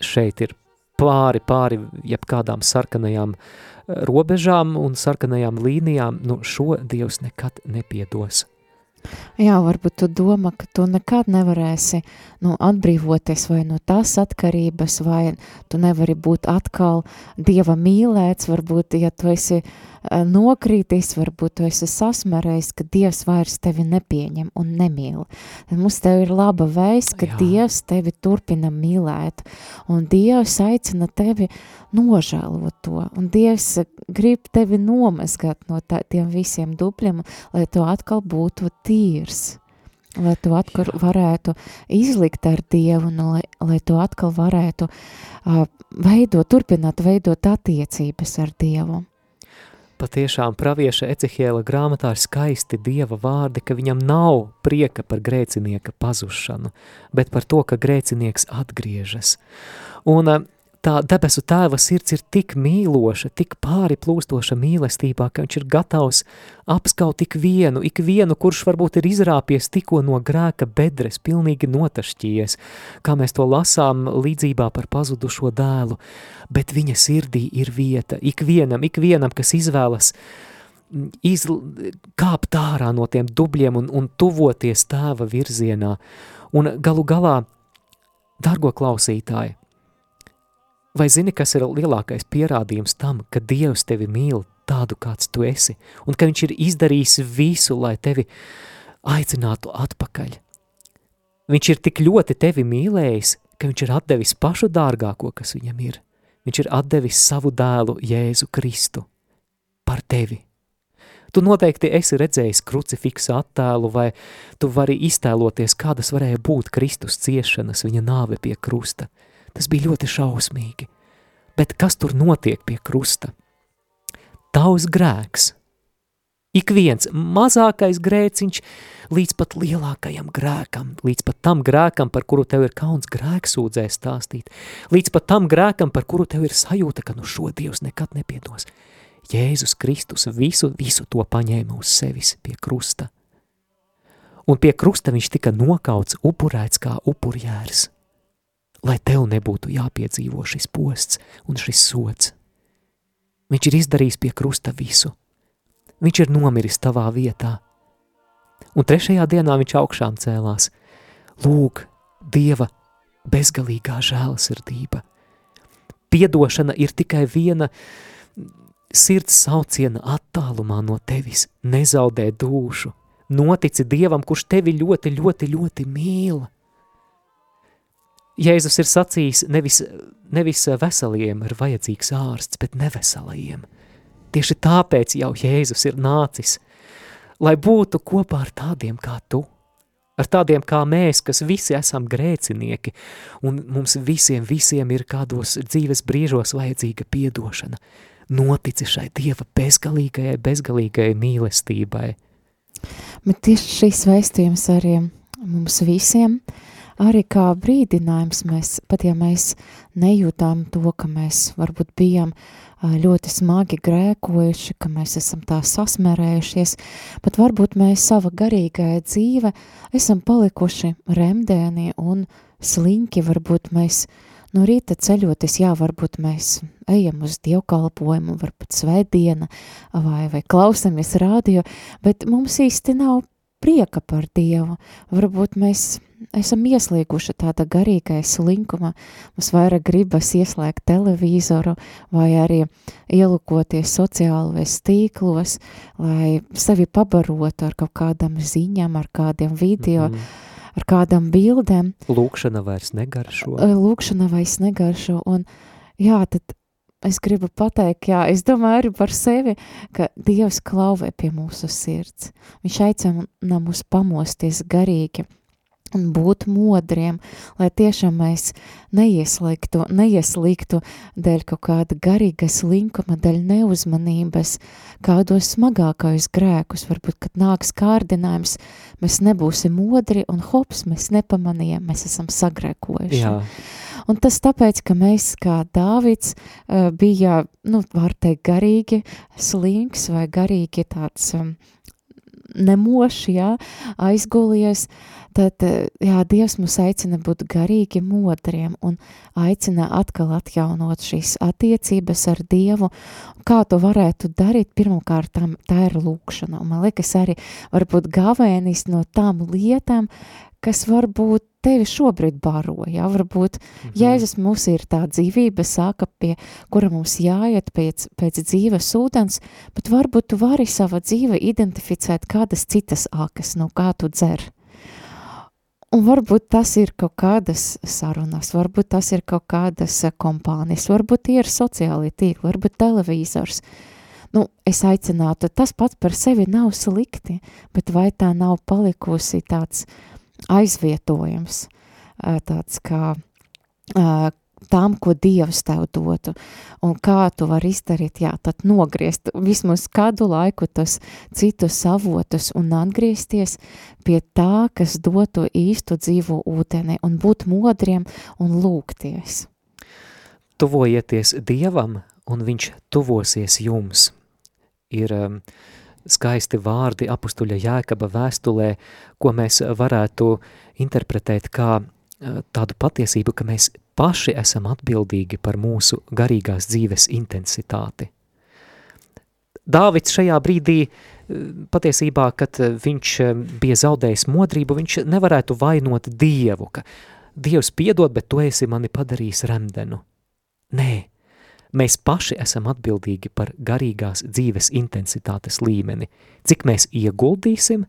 šeit ir pāri, pāri jebkādām sarkanajām eh, robežām un sarkanajām līnijām, nu šo Dievs nekad nepiedos. Jā, varbūt tu domā, ka tu nekad nevarēsi nu, atbrīvoties vai no tās atkarības, vai tu nevari būt atkal Dieva mīlēts, varbūt, ja tu esi uh, nokrītis, varbūt tu esi sasmerējis, ka Dievs vairs tevi nepieņem un nemīl. Tad mums tev ir laba vēsts, ka Jā. Dievs tevi turpina mīlēt, un Dievs aicina tevi nožēlot to, un Dievs grib tevi nomazgāt no tā, tiem visiem dupļiem, lai tu atkal būtu tīrs, lai tu atkal varētu izlikt ar Dievu, un lai, lai tu atkal varētu uh, veidot, turpināt veidot attiecības ar Dievu. Patiešām pravieša Ecihiela grāmatā ir skaisti Dieva vārdi, ka viņam nav prieka par grēcinieka pazušanu, bet par to, ka grēcinieks atgriežas. Un uh, tā debesu tēva sirds ir tik mīloša, tik pāri plūstoša mīlestībā, ka viņš ir gatavs apskaut ik vienu, ik vienu, kurš varbūt ir izrāpies tikko no grēka bedres, pilnīgi notašķījies, kā mēs to lasām līdzībā par pazudušo dēlu, bet viņa sirdī ir vieta ik vienam, ik vienam, kas izvēlas iz, kāpt ārā no tiem dubļiem un, un tuvoties tēva virzienā. Un galu galā, dargo klausītāji, vai zini, kas ir lielākais pierādījums tam, ka Dievs tevi mīl tādu, kāds tu esi, un ka viņš ir izdarījis visu, lai tevi aicinātu atpakaļ? Viņš ir tik ļoti tevi mīlējis, ka viņš ir atdevis pašu dārgāko, kas viņam ir. Viņš ir atdevis savu dēlu Jēzu Kristu par tevi. Tu noteikti esi redzējis krucifiksa attēlu, vai tu vari iztēloties, kādas varēja būt Kristus ciešanas, viņa nāve pie krusta. Tas bija ļoti šausmīgi. Bet kas tur notiek pie krusta? Tavs grēks. Ik viens mazākais grēciņš līdz pat lielākajam grēkam, līdz pat tam grēkam, par kuru tev ir kauns grēksūdzē stāstīt, līdz pat tam grēkam, par kuru tev ir sajūta, ka nu šo Dievs nekad nepiedos – Jēzus Kristus visu, visu to paņēma uz sevis pie krusta. Un pie krusta viņš tika nokauts, upurēts kā upurjērs, lai tev nebūtu jāpiedzīvo šis posts un šis sots. Viņš ir izdarījis pie krusta visu. Viņš ir nomiris tavā vietā. Un trešajā dienā viņš augšām cēlās. Lūk, Dieva bezgalīgā žēlsirdība. Piedošana ir tikai viena sirds sauciena attālumā no tevis, nezaudē dūšu, notici Dievam, kurš tevi ļoti, ļoti, ļoti mīl. Jēzus ir sacījis, nevis, nevis veseliem ir vajadzīgs ārsts, bet neveselajiem. Tieši tāpēc jau Jēzus ir nācis, lai būtu kopā ar tādiem kā tu, ar tādiem kā mēs, kas visi esam grēcinieki, un mums visiem, visiem ir kādos dzīves brīžos vajadzīga piedošana – notici šai Dieva bezgalīgajai, bezgalīgajai mīlestībai. Bet tieši šīs vēstījums arī mums visiem, arī kā brīdinājums mēs, pat ja mēs nejūtām to, ka mēs varbūt bijām ļoti smagi grēkojuši, ka mēs esam tā sasmerējušies, bet varbūt mēs sava garīgajā dzīve esam palikuši remdēni un slinki, varbūt mēs No rīta ceļoties, jā, varbūt mēs ejam uz dievkalpojumu, varbūt svētdiena vai, vai klausamies rādio, bet mums īsti nav prieka par Dievu. Varbūt mēs esam ieslieguši tāda garīgais slinkuma, mums vairāk gribas ieslēgt televizoru vai arī ielukoties sociālajos tīklos, lai sevi pabarotu ar kaut kādām ziņām, ar kādiem video, mm -hmm ar kādām bildēm. Lūkšana vairs negaršo. Lūkšana vairs negaršo, un jā, tad es gribu pateikt, jā, es domāju arī par sevi, ka Dievs klauvē pie mūsu sirds. Viņš aicina mūs pamosties garīgi un būt modriem, lai tiešām mēs neieslīgtu, neieslīgtu dēļ kaut kāda garīga slinkuma, dēļ neuzmanības, kādos smagākajos grēkus, varbūt, kad nāks kārdinājums, mēs nebūsim modri un hops, mēs nepamanījām, mēs esam sagrēkojuši. Jā. Un tas tāpēc, ka mēs kā Dāvids uh, bija, nu, var teikt, garīgi slinks vai garīgi tāds um, nemoši, jā, aizgulies, tad, eh, jā, Dievs mūs aicina būt garīgi modriem un aicina atkal atjaunot šīs attiecības ar Dievu. Kā to varētu darīt? Pirmkārt, tā ir lūkšana, un man liekas arī varbūt gavēnis no tām lietām, kas varbūt tevi šobrīd baro, jā, varbūt mhm. Jēzus mums ir tā dzīvība sāka pie, kura mums jāiet pēc, pēc dzīves ūdens, bet varbūt tu vari sava dzīve identificēt kādas citas akas, no kā tu dzer. Un varbūt tas ir kaut kādas sarunas, varbūt tas ir kaut kādas kompānijas, varbūt tie ir sociālie tīkli, varbūt televīzors. Nu, es aicinātu, tas pats par sevi nav slikti, bet vai tā nav palikusi tāds uh, aizvietojums, tāds kā tām, ko Dievs tev dotu, un kā tu vari izdarīt, jā, tad nogriezt vismaz kādu laiku tas citus avotus un atgriezties pie tā, kas dotu īstu dzīvu ūdeni un būt modriem un lūgties. tuvojieties Dievam, un viņš tuvosies jums. Ir um, skaisti vārdi apustuļa Jēkaba vēstulē, ko mēs varētu interpretēt kā uh, tādu patiesību, ka mēs paši esam atbildīgi par mūsu garīgās dzīves intensitāti. Dāvids šajā brīdī uh, patiesībā, kad viņš uh, bija zaudējis modrību, viņš nevarētu vainot Dievu, ka Dievs piedod, bet tu esi mani padarījis remdenu. Nē, mēs paši esam atbildīgi par garīgās dzīves intensitātes līmeni. Cik mēs ieguldīsim,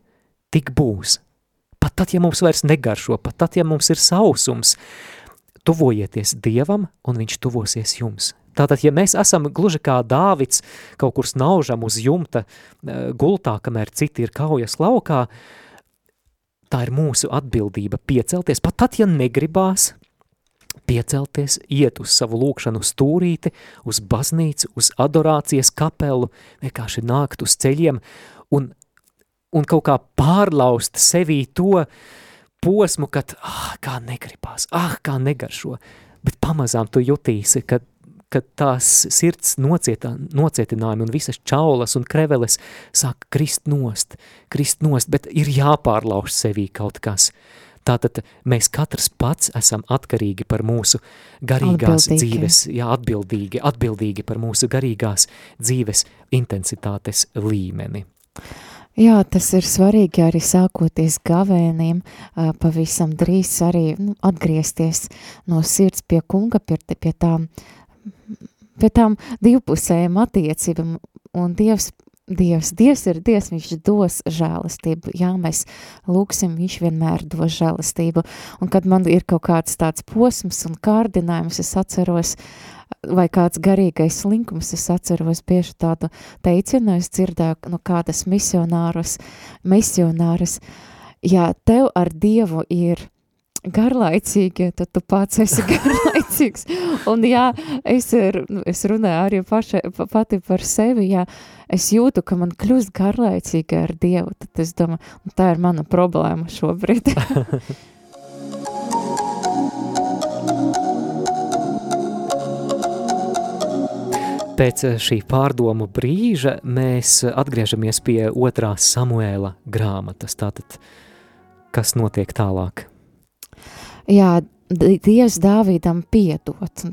tik būs. Pat tad, ja mums vairs negaršo, pat tad, ja mums ir sausums, tuvojieties Dievam, un viņš tuvosies jums. Tātad, ja mēs esam gluži kā Dāvids, kaut kur snaužam uz jumta eh, gultā, kamēr citi ir kaujas laukā, tā ir mūsu atbildība piecelties, pat tad, ja negribās, piecelties, iet uz savu lūkšanu stūrīti, uz baznīcu, uz adorācijas kapelu, vienkārši nākt uz ceļiem un, un kaut kā pārlaust sevī to posmu, kad, ah, kā negribās, ah, kā negaršo, bet pamazām tu jutīsi, kad kad tās sirds nocietā, nocietinājumi un visas čaulas un kreveles sāk krist nost, krist nost, bet ir jāpārlauž sevī kaut kas. Tātad mēs katrs pats esam atkarīgi par mūsu garīgās atbildīgi. dzīves, jā, atbildīgi, atbildīgi par mūsu garīgās dzīves intensitātes līmeni. Jā, tas ir svarīgi arī sākoties gavēniem, pavisam drīz arī nu, atgriezties no sirds pie kunga, pie, pie tām, pie tām divpusējām attiecībām, un Dievs Dievs, Dievs ir Dievs, viņš dos žēlastību, jā, mēs lūksim, viņš vienmēr dos žēlastību, un kad man ir kaut kāds tāds posms un kārdinājums, es atceros, vai kāds garīgais slinkums, es atceros bieži tādu teicienu, es dzirdēju no kādas misionārus, misionāras, ja tev ar Dievu ir garlaicīgi, tad tu pats esi garlaicīgs. Un jā, es, ir, es runāju arī paša, pati par sevi, jā, es jūtu, ka man kļūst garlaicīgi ar Dievu, tad es domāju, tā ir mana problēma šobrīd. Pēc šī pārdomu brīža mēs atgriežamies pie otrās Samuēla grāmatas. Tātad, kas notiek tālāk? Jā, Dievs Dāvīdam piedot.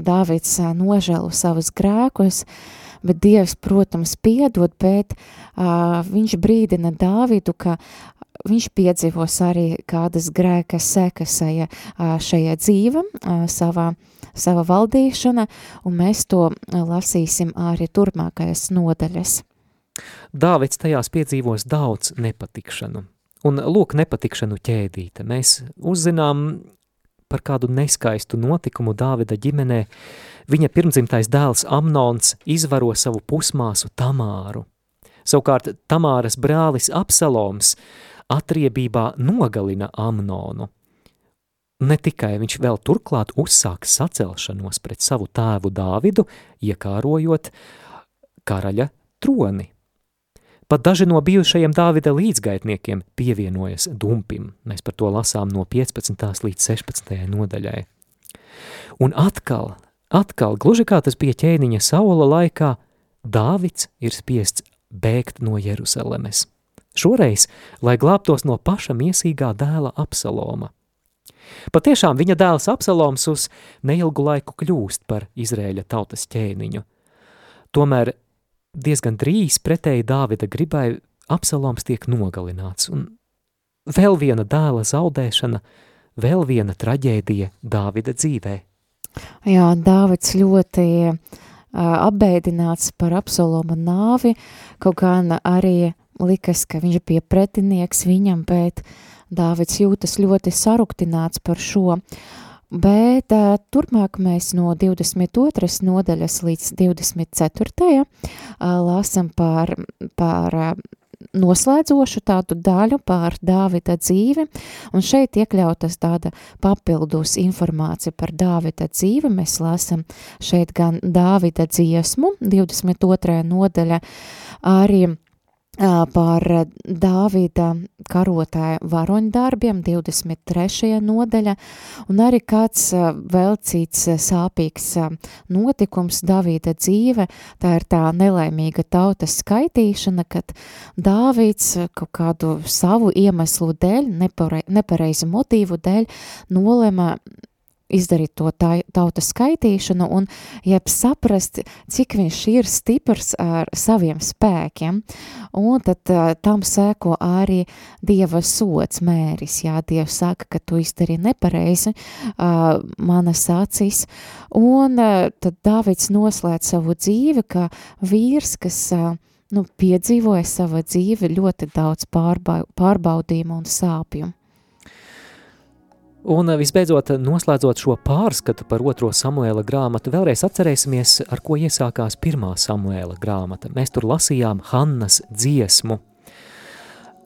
Dāvids nožēlo savus grēkus, bet Dievs, protams, piedod, bet uh, viņš brīdina Dāvidu, ka viņš piedzīvos arī kādas grēka sekas šajā, šajā dzīve, savā, savā valdīšana, un mēs to lasīsim arī turpmākajās nodaļas. Dāvids tajās piedzīvos daudz nepatikšanu. Un lūk, nepatikšanu ķēdīte. Mēs uzzinām par kādu neskaistu notikumu Dāvida ģimenē. Viņa pirmdzimtais dēls Amnons izvaro savu pusmāsu Tamāru. Savukārt Tamāras brālis Absaloms atriebībā nogalina Amnonu. Ne tikai viņš vēl turklāt uzsāk sacelšanos pret savu tēvu Dāvidu, iekārojot karaļa troni. Pat daži no bijušajiem Dāvida līdzgaitniekiem pievienojas dumpim. Mēs par to lasām no 15. līdz 16. nodaļai. Un atkal, atkal, gluži kā tas bija ķēniņa Saula laikā, Dāvids ir spiests bēgt no Jeruzalemes. Šoreiz, lai glābtos no paša miesīgā dēla Absaloma. Patiešām viņa dēls Absaloms uz neilgu laiku kļūst par Izrēļa tautas ķēniņu. Tomēr diezgan drīz pretēji Dāvida gribai Absaloms tiek nogalināts, un vēl viena dēla zaudēšana, vēl viena traģēdija Dāvida dzīvē. Jā, Dāvids ļoti uh, apbēdināts par Absaloma nāvi, kaut gan arī likas, ka viņš bija pretinieks viņam, bet Dāvids jūtas ļoti saruktināts par šo. Uh, bet uh, turpmāk mēs no 22. nodaļas līdz 24. Uh, lasam par, par uh, noslēdzošu tādu daļu par Dāvida dzīvi, un šeit iekļautas tāda papildus informācija par Dāvida dzīvi. Mēs lasam šeit gan Dāvida dziesmu, 22. nodaļa, arī par Dāvida karotāja varoņdarbiem 23. nodaļa, un arī kāds vēl cits sāpīgs notikums Dāvida dzīve, tā ir tā nelaimīga tautas skaitīšana, kad Dāvids kaut kādu savu iemeslu dēļ, nepareizu motīvu dēļ, nolema izdarīt to tautas skaitīšanu un jeb saprast, cik viņš ir stiprs ar saviem spēkiem. Un tad uh, tam sēko arī Dieva sots mēris. Jā, Dievs saka, ka tu izdarīji nepareizi uh, manas acīs. Un uh, tad Dāvids noslēdz savu dzīvi kā vīrs, kas uh, nu, piedzīvoja savu dzīvi ļoti daudz pārbaudījumu un sāpju. Un eh, visbeidzot, noslēdzot šo pārskatu par otro Samuēla grāmatu, vēlreiz atcerēsimies, ar ko iesākās pirmā Samuēla grāmata. Mēs tur lasījām Hannas dziesmu.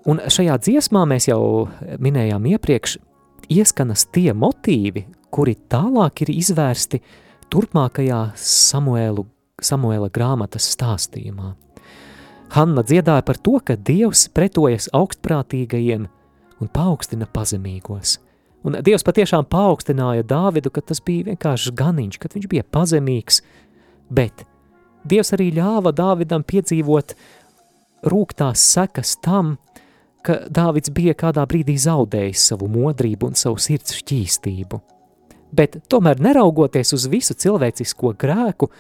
Un šajā dziesmā mēs jau minējām iepriekš, ieskanas tie motīvi, kuri tālāk ir izvērsti turpmākajā Samuēlu, Samuēla grāmatas stāstījumā. Hanna dziedāja par to, ka Dievs pretojas augstprātīgajiem un paaugstina pazemīgos – Un Dievs patiešām paaugstināja Dāvidu, ka tas bija vienkārši ganiņš, kad viņš bija pazemīgs, bet Dievs arī ļāva Dāvidam piedzīvot rūktās sekas tam, ka Dāvids bija kādā brīdī zaudējis savu modrību un savu sirds šķīstību. Bet tomēr neraugoties uz visu cilvēcisko grēku,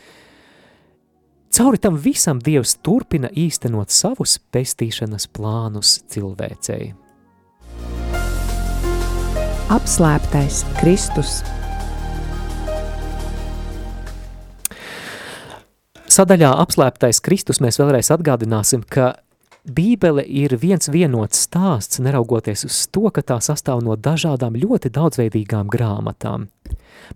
cauri tam visam Dievs turpina īstenot savus pestīšanas plānus cilvēcei. Apslēptais Kristus. Sadaļā apslēptais Kristus mēs vēlreiz atgādināsim, ka Bībele ir viens vienots stāsts, neraugoties uz to, ka tā sastāv no dažādām ļoti daudzveidīgām grāmatām.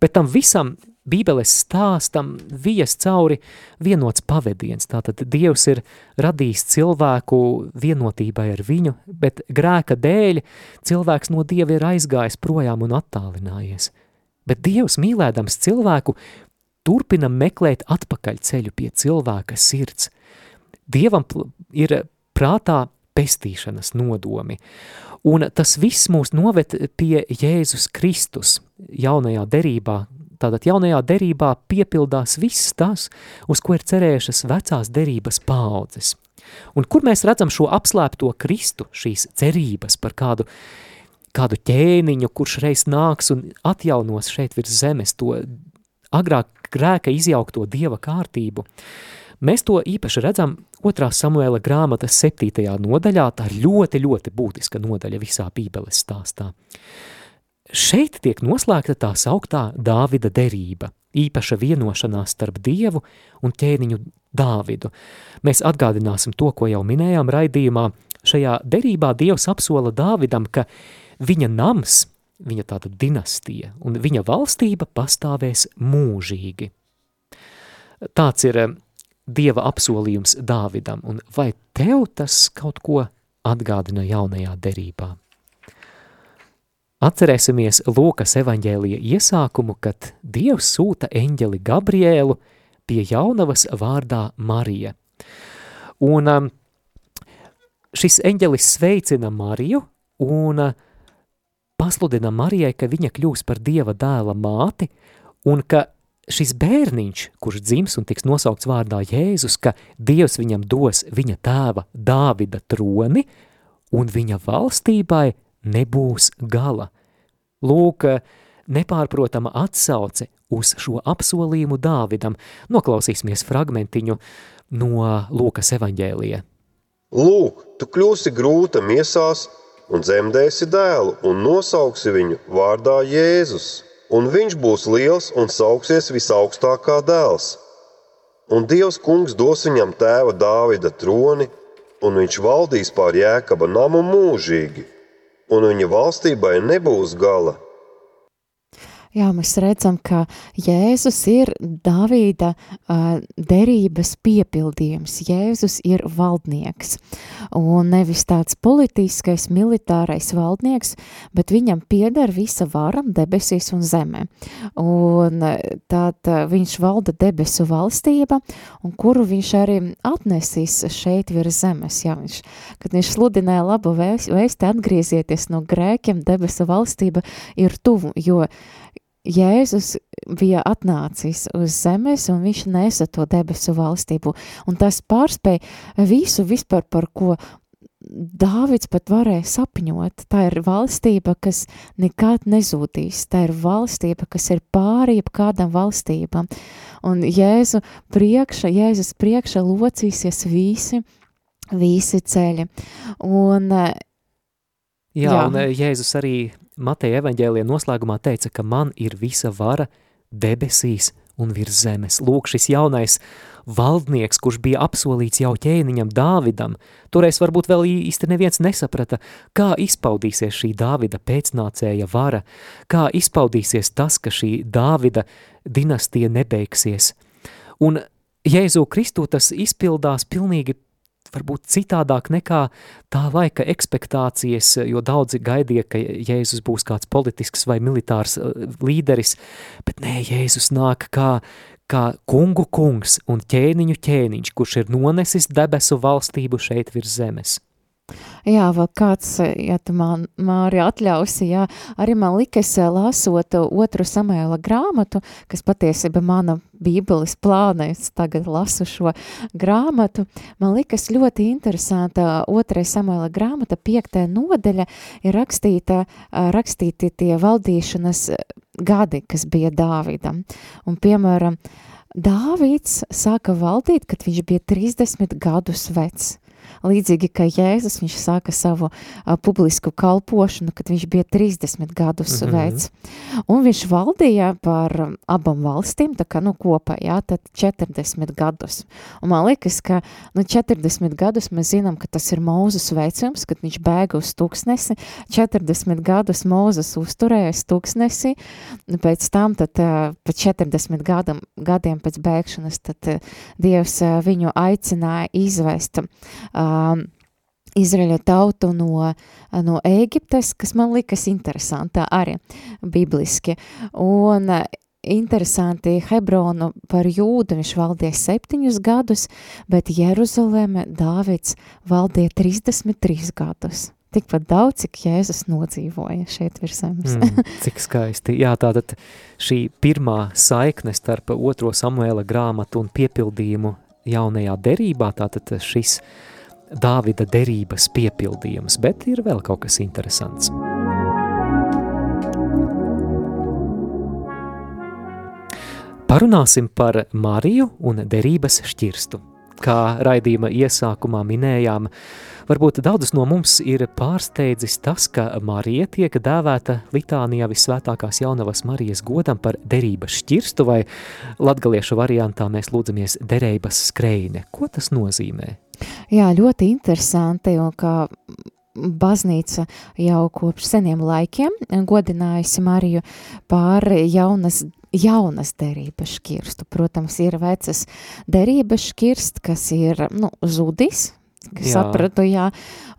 Bet tam visam Bībeles stāstam vijas cauri vienots pavadiens. Tātad Dievs ir radījis cilvēku vienotībai ar viņu, bet grēka dēļ cilvēks no Dieva ir aizgājis projām un attālinājies. Bet Dievs mīlēdams cilvēku turpina meklēt atpakaļ ceļu pie cilvēka sirds. Dievam ir prātā pestīšanas nodomi. Un tas viss mūs noved pie Jēzus Kristus jaunajā derībā, Tātad jaunajā derībā piepildās viss tas, uz ko ir cerējušas vecās derības paaudzes. Un kur mēs redzam šo apslēpto Kristu, šīs cerības par kādu, kādu ķēniņu, kurš reiz nāks un atjaunos šeit virs zemes to agrāk grēka izjaukto dieva kārtību. Mēs to īpaši redzam 2. Samuēla grāmatas 7. nodaļā, tā ir ļoti, ļoti būtiska nodaļa visā bībeles stāstā. Šeit tiek noslēgta tā sauktā Dāvida derība, īpaša vienošanās starp Dievu un ķēniņu Dāvidu. Mēs atgādināsim to, ko jau minējām raidījumā. Šajā derībā Dievs apsola Dāvidam, ka viņa nams, viņa tāda dinastija un viņa valstība pastāvēs mūžīgi. Tāds ir eh, Dieva apsolījums Dāvidam, un vai tev tas kaut ko atgādina jaunajā derībā? Atcerēsimies Lūkas evaņģēlija iesākumu, kad Dievs sūta eņģeli Gabriēlu pie jaunavas vārdā Marija. Un um, šis eņģelis sveicina Mariju un uh, pasludina Marijai, ka viņa kļūs par Dieva dēla māti un ka šis bērniņš, kurš dzims un tiks nosaukts vārdā Jēzus, ka Dievs viņam dos viņa tēva Dāvida troni un viņa valstībai nebūs gala. Lūk, nepārprotama atsauce uz šo apsolījumu Dāvidam. Noklausīsimies fragmentiņu no Lūkas evaņģēlija. Lūk, tu kļūsi grūta miesās un dzemdēsi dēlu un nosauksi viņu vārdā Jēzus. Un viņš būs liels un sauksies visaugstākā dēls. Un Dievs kungs dos viņam tēva Dāvida troni, un viņš valdīs pār jēkaba namu mūžīgi – un viņa valstībai nebūs gala. Jā, mēs redzam, ka Jēzus ir Davīda uh, derības piepildījums. Jēzus ir valdnieks. Un nevis tāds politiskais, militārais valdnieks, bet viņam pieder visa vara debesīs un zemē. Un tad viņš valda debesu valstība, un kuru viņš arī atnesīs šeit virs zemes. Jā, viņš, kad viņš sludināja labu vēsti, atgriezieties no grēkiem, debesu valstība ir tuvu, jo Jēzus bija atnācis uz zemes un viņš nesa to debesu valstību. Un tas pārspēja visu vispār, par ko Dāvids pat varēja sapņot. Tā ir valstība, kas nekad nezūdīs. Tā ir valstība, kas ir pāri kādam valstībam. Un Jēzu priekša, Jēzus priekša locīsies visi, visi ceļi. Un, jā, jā, un Jēzus arī Mateja evaņģēlija noslēgumā teica, ka man ir visa vara debesīs un virs zemes. Lūk, šis jaunais valdnieks, kurš bija apsolīts jau ķēniņam Dāvidam, toreiz varbūt vēl īsti neviens nesaprata, kā izpaudīsies šī Dāvida pēcnācēja vara, kā izpaudīsies tas, ka šī Dāvida dinastija nebeigsies. Un Jēzu Kristu tas izpildās pilnīgi varbūt citādāk nekā tā laika ekspektācijas, jo daudzi gaidīja, ka Jēzus būs kāds politisks vai militārs uh, līderis, bet nē, Jēzus nāk kā, kā kungu kungs un ķēniņu ķēniņš, kurš ir nonesis debesu valstību šeit virs zemes. Jā, vēl kāds, ja tu man, Māri, atļausi, jā, arī man likas lasot otru Samuela grāmatu, kas patiesība mana bībeles plāna, es tagad lasu šo grāmatu, man likas ļoti interesanta otrē Samuela grāmata, piektē nodeļa ir rakstīta, rakstīti tie valdīšanas gadi, kas bija Dāvidam. Un, piemēram, Dāvids sāka valdīt, kad viņš bija 30 gadus vecs. Līdzīgi kā Jēzus, viņš sāka savu uh, publisku kalpošanu, kad viņš bija 30 gadus mm -hmm. vecs. Un viņš valdīja par abām valstīm, tā kā, nu, kopā, jā, tad 40 gadus. Un man liekas, ka, nu, 40 gadus mēs zinām, ka tas ir Mūzes veicums, kad viņš bēga uz tūkstnesi, 40 gadus Mūzes uzturējas tūkstnesi, pēc tam, tad uh, pēc 40 gadam, gadiem pēc bēgšanas, tad uh, Dievs uh, viņu aicināja izvest uh, Izraēļa tautu no, no Ēģiptes, kas man likas interesantā arī bibliski. Un interesanti Hebronu par jūdu viņš valdīja septiņus gadus, bet Jeruzaleme Dāvids valdīja 33 gadus. Tikpat daudz, cik Jēzus nodzīvoja šeit virs zemes. mm, cik skaisti. Jā, tātad šī pirmā saikne starp otro Samuēla grāmatu un piepildījumu jaunajā derībā, tātad šis uh, Dāvida derības piepildījums, bet ir vēl kaut kas interesants. Parunāsim par Mariju un derības šķirstu. Kā raidījuma iesākumā minējām, varbūt daudzus no mums ir pārsteidzis tas, ka Marija tiek dēvēta litānijā visvētākās jaunavas Marijas godam par derības šķirstu, vai latgaliešu variantā mēs lūdzamies derības skrējne. Ko tas nozīmē? Jā, ļoti interesanti, un kā baznīca jau kopš seniem laikiem godinājusi Mariju pār jaunas jaunas derības šķirstu. Protams, ir vecas derības šķirst, kas ir, nu, zudis, kas sapratu, jā,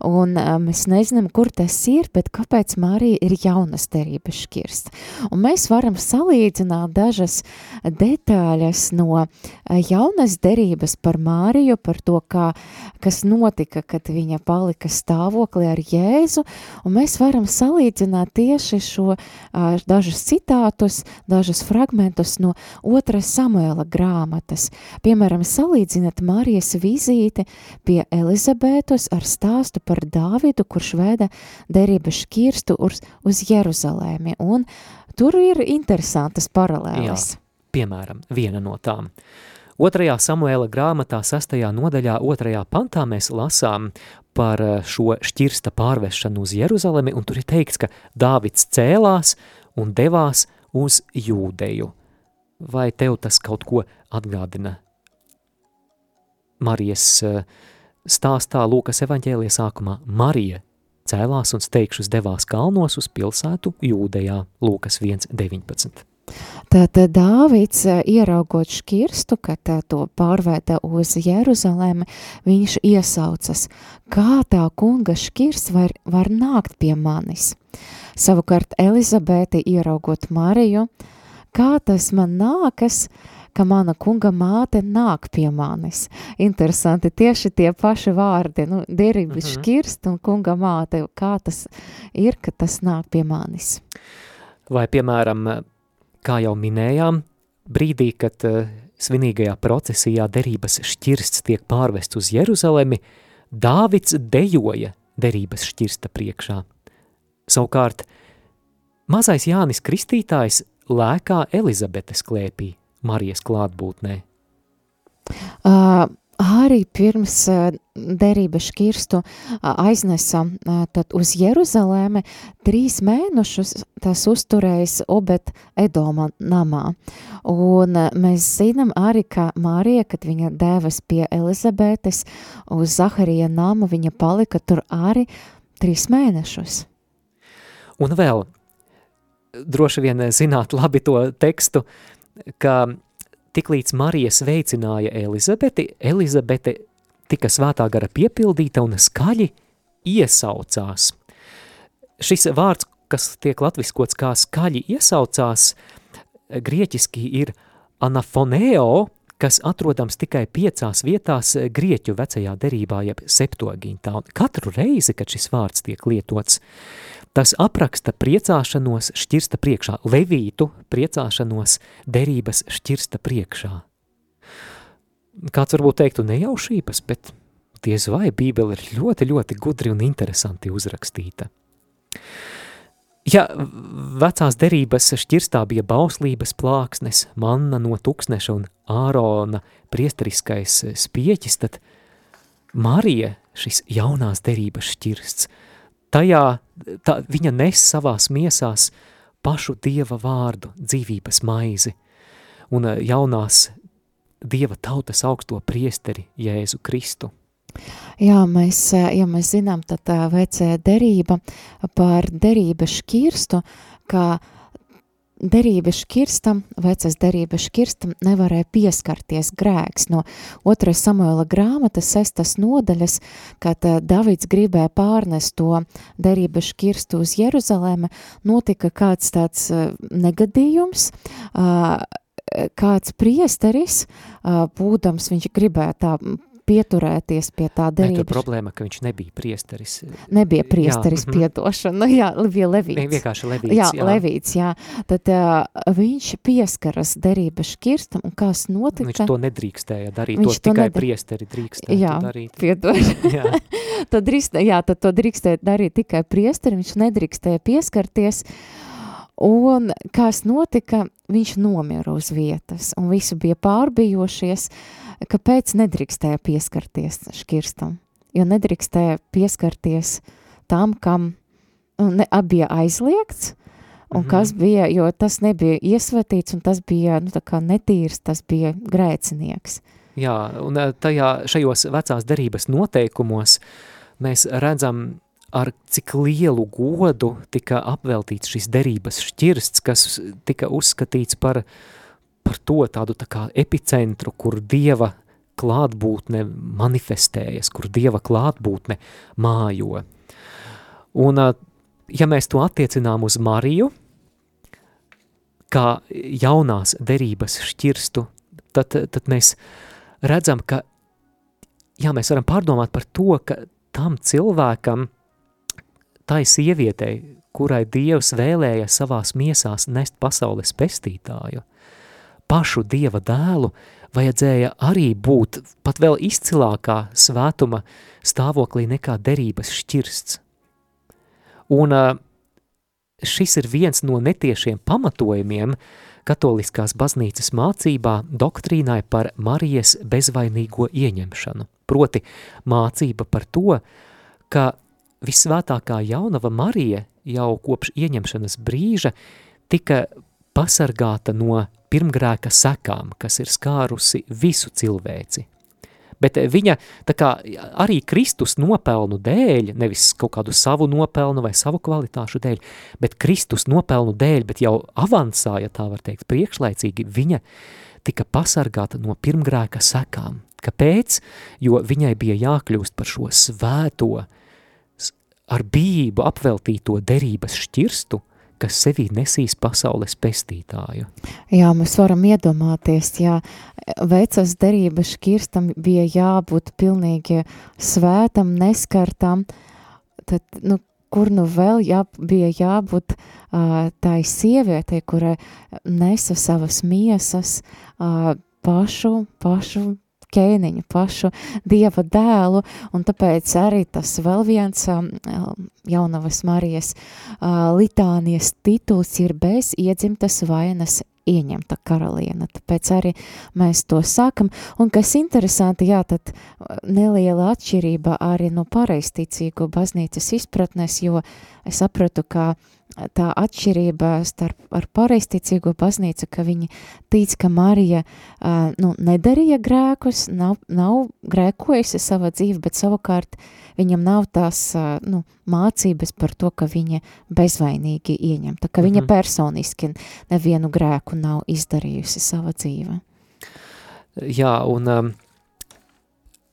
un mēs nezinām, kur tas ir, bet kāpēc Marija ir jaunas derības šķirst. Un mēs varam salīdzināt dažas detaļas no jaunas derības par Mariju, par to, kā, kas notika, kad viņa palika stāvoklī ar Jēzu, un mēs varam salīdzināt tieši šo dažus citātus, dažus fragmentus no otras Samuela grāmatas. Piemēram, salīdzināt Marijas vizīti pie Elizabētus ar stāstu par Dāvidu, kurš veda derības šķirstu uz, uz Jeruzalēmi, un tur ir interesantas paralēles. Jā, piemēram, viena no tām. Otrajā Samuēla grāmatā, sastajā nodaļā, otrajā pantā mēs lasām par eh, šo šķirsta pārvešanu uz Jeruzalemi, un tur ir teikts, ka Dāvids cēlās un devās uz Jūdeju. Vai tev tas kaut ko atgādina? Marijas uh, stāstā Lūkas evaņģēlija sākumā Marija cēlās un steigšus devās kalnos uz pilsētu Jūdejā Lūkas 1.19. Tātad Dāvids, ieraugot škirstu, kad to pārvēta uz Jeruzalemi, viņš iesaucas, kā tā kunga škirsts var, var nākt pie manis. Savukārt Elizabete, ieraugot Mariju, kā tas man nākas, ka mana kunga māte nāk pie manis. Interesanti, tieši tie paši vārdi, nu, derības mm -hmm. škirst un kunga māte, kā tas ir, ka tas nāk pie manis. Vai, piemēram, kā jau minējām, brīdī, kad uh, svinīgajā procesijā derības šķirsts tiek pārvests uz Jeruzalemi, Dāvids dejoja derības šķirsta priekšā. Savukārt, mazais Jānis Kristītājs lēkā Elizabetes klēpī, Marijas klātbūtnē. Uh, arī pirms derības šķirstu aiznesa tad uz Jeruzalēme, trīs mēnešus tas uzturējis Obet Edoma namā. Un mēs zinām arī, ka Mārija, kad viņa dēvas pie Elizabetes uz Zaharija nama, viņa palika tur arī trīs mēnešus. Un vēl, droši vien zināt labi to tekstu, ka tiklīdz Marija sveicināja Elizabeti, Elizabete tika svētā gara piepildīta un skaļi iesaucās. Šis vārds, kas tiek latviskots kā skaļi iesaucās, grieķiski ir anafoneo, kas atrodams tikai piecās vietās grieķu vecajā derībā, jeb septogintā. Un katru reizi, kad šis vārds tiek lietots, Tas apraksta priecāšanos šķirsta priekšā, levītu priecāšanos derības šķirsta priekšā. Kāds varbūt teiktu nejaušības, bet diez vai Bībele ir ļoti, ļoti gudri un interesanti uzrakstīta. Ja vecās derības šķirstā bija bauslības plāksnes, manna no tuksneša un ārona priesteriskais spieķis, tad Marija šis jaunās derības šķirsts – tajā tā, viņa nes savās miesās pašu Dieva vārdu, dzīvības maizi un eh, jaunās Dieva tautas augsto priesteri Jēzu Kristu. Jā, mēs, eh, ja mēs zinām, tad tā eh, vecē derība par derības šķirstu, kā derības škirstam, vecas derības škirstam nevarēja pieskarties grēks. No 2. Samuela grāmatas sestas nodaļas, kad uh, Davids gribēja pārnest to derības škirstu uz Jeruzalēme, notika kāds tāds uh, negadījums, uh, kāds priesteris, būdams, viņš gribēja tā pieturēties pie tā derības. Nē, problēma, ka viņš nebija priesteris. Nebija priesteris, jā, piedošana, nu jā, bija levīts. Vienkārši levīts, jā. Jā, levīts, jā. Tad uh, viņš pieskaras derības škirstam, un kas notika? Viņš to nedrīkstēja darīt, viņš to, tikai nedar... priesteri drīkstēja jā, darīt. Piedošana. jā, tad drīkst, jā, tad to drīkstēja darīt tikai priesteri, viņš nedrīkstēja pieskarties, Un kas notika, viņš nomira uz vietas, un visi bija pārbijošies, kāpēc nedrīkstēja pieskarties škirstam, jo nedrīkstēja pieskarties tam, kam ne, bija aizliegts, un mm -hmm. kas bija, jo tas nebija iesvetīts, un tas bija, nu, netīrs, tas bija grēcinieks. Jā, un eh, tajā, šajos vecās derības noteikumos mēs redzam ar cik lielu godu tika apveltīts šis derības šķirsts, kas tika uzskatīts par, par to tādu tā kā epicentru, kur Dieva klātbūtne manifestējas, kur Dieva klātbūtne mājo. Un, ja mēs to attiecinām uz Mariju, kā jaunās derības šķirstu, tad, tad mēs redzam, ka jā, mēs varam pārdomāt par to, ka tam cilvēkam – tai sievietei, kurai Dievs vēlēja savās miesās nest pasaules pestītāju, pašu Dieva dēlu vajadzēja arī būt pat vēl izcilākā svētuma stāvoklī nekā derības šķirsts. Un šis ir viens no netiešiem pamatojumiem katoliskās baznīcas mācībā doktrīnai par Marijas bezvainīgo ieņemšanu. Proti mācība par to, ka visvētākā jaunava Marija jau kopš ieņemšanas brīža tika pasargāta no pirmgrēka sekām, kas ir skārusi visu cilvēci. Bet viņa kā arī Kristus nopelnu dēļ, nevis kaut kādu savu nopelnu vai savu kvalitāšu dēļ, bet Kristus nopelnu dēļ, bet jau avansā, ja tā var teikt, priekšlaicīgi, viņa tika pasargāta no pirmgrēka sekām. Kāpēc? Jo viņai bija jākļūst par šo svēto, ar bību apveltīto derības šķirstu, kas sevī nesīs pasaules pestītāju. Jā, mēs varam iedomāties, ja vecas derības šķirstam bija jābūt pilnīgi svētam, neskartam, tad, nu, kur nu vēl jā, bija jābūt uh, tai sievietei, kurai nesa savas miesas, uh, pašu, pašu ķēniņu, pašu dieva dēlu, un tāpēc arī tas vēl viens um, jaunavas Marijas uh, litānijas tituls ir bez iedzimtas vainas ieņemta karaliene, tāpēc arī mēs to sākam, un kas interesanti, jā, tad neliela atšķirība arī no pareisticīgu baznīcas izpratnes, jo es sapratu, ka uh, tā atšķirība starp ar pareisticīgo baznīcu, ka viņi tic, ka Marija uh, nu, nedarīja grēkus, nav, nav grēkojusi savā dzīve, bet savukārt viņam nav tās uh, nu, mācības par to, ka viņa bezvainīgi ieņemta, ka viņa mm -hmm. personiski nevienu grēku nav izdarījusi savā dzīve. Jā, un um,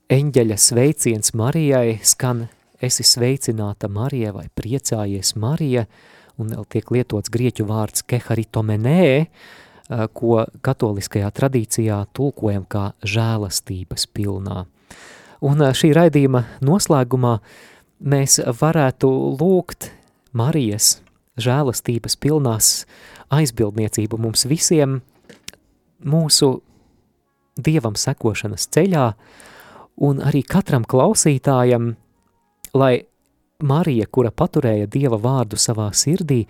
eņģeļa sveiciens Marijai skan esi sveicināta Marija vai priecājies Marija, uh, un tiek lietots grieķu vārds keharitomenē, eh, ko katoliskajā tradīcijā tulkojam kā žēlastības pilnā. Un eh, šī raidījuma noslēgumā mēs varētu lūgt Marijas žēlastības pilnās aizbildniecību mums visiem mūsu Dievam sekošanas ceļā, un arī katram klausītājam, lai Marija, kura paturēja Dieva vārdu savā sirdī,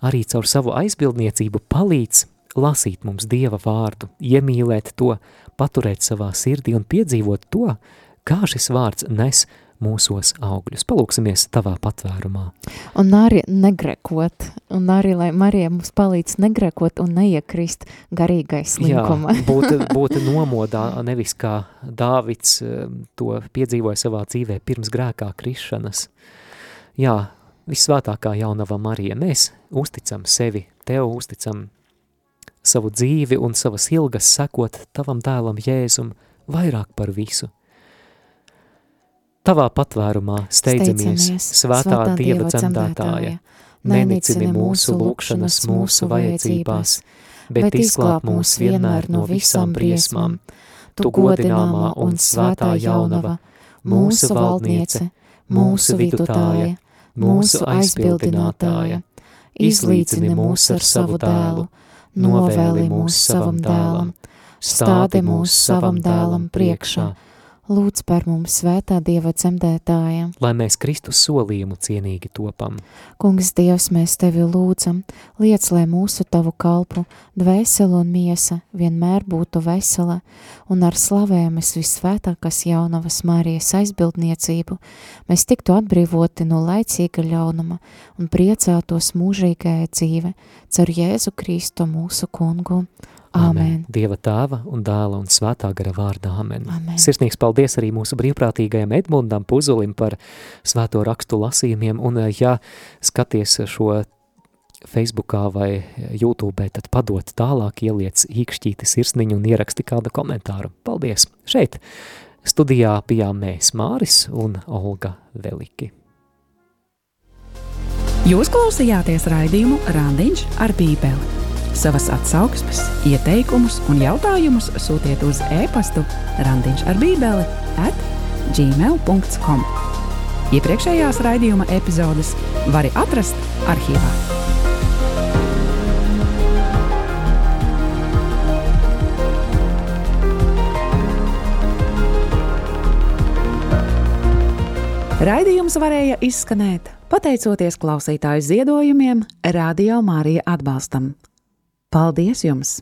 arī caur savu aizbildniecību palīdz lasīt mums Dieva vārdu, iemīlēt to, paturēt savā sirdī un piedzīvot to, kā šis vārds nes mūsos augļus. Palūksimies tavā patvērumā. Un arī negrekot, un arī, lai Marija mums palīdz negrekot un neiekrist garīgais slinkuma. Jā, būt, būt nomodā, nevis kā Dāvids eh, to piedzīvoja savā dzīvē pirms grēkā krišanas, jā, visvētākā jaunava Marija, mēs uzticam sevi, tev uzticam savu dzīvi un savas ilgas sekot tavam dēlam Jēzum vairāk par visu. Tavā patvērumā steidzamies, steidzamies svētā, svētā Dieva dzemdētāja, nenicini mūsu lūkšanas mūsu vajadzībās, bet izglāb mūs vienmēr no visām briesmām. Tu godināmā un svētā jaunava, mūsu valdniece, mūsu vidutāja, mūsu aizbildinātāja, izlīdzini mūs ar savu dēlu, novēli mūs savam dēlam, stādi mūs savam dēlam priekšā, lūdz par mums svētā Dieva dzemdētājiem. Lai mēs Kristus solījumu cienīgi topam. Kungs Dievs, mēs Tevi lūdzam, liec, lai mūsu Tavu kalpu, dvēseli un miesa vienmēr būtu vesela, un ar slavējumas visvētākās jaunavas Marijas aizbildniecību, mēs tiktu atbrīvoti no laicīga ļaunuma un priecātos mūžīgajai dzīve, cer Jēzu Kristu mūsu kungu. Amen. Dieva tēva un dēla un svētā gara vārdā. Amen. Amen. Sirsnīgs paldies arī mūsu brīvprātīgajam Edmundam Puzulim par svēto rakstu lasījumiem. Un, eh, ja skaties šo Facebookā vai YouTube, tad padot tālāk, ieliec īkšķīti sirsniņu un ieraksti kādu komentāru. Paldies! Šeit studijā bijām mēs Māris un Olga Veliki. Jūs klausījāties raidījumu Randiņš ar Bībeli. Savas atsauksmes, ieteikumus un jautājumus sūtiet uz e-pastu Randiņš ar Bībeli at gmail.com. Iepriekšējās raidījuma epizodes var atrast arhīvā. Raidījums varēja izskanēt pateicoties klausītāju ziedojumiem, Radio Mārija atbalstam. Paldies jums!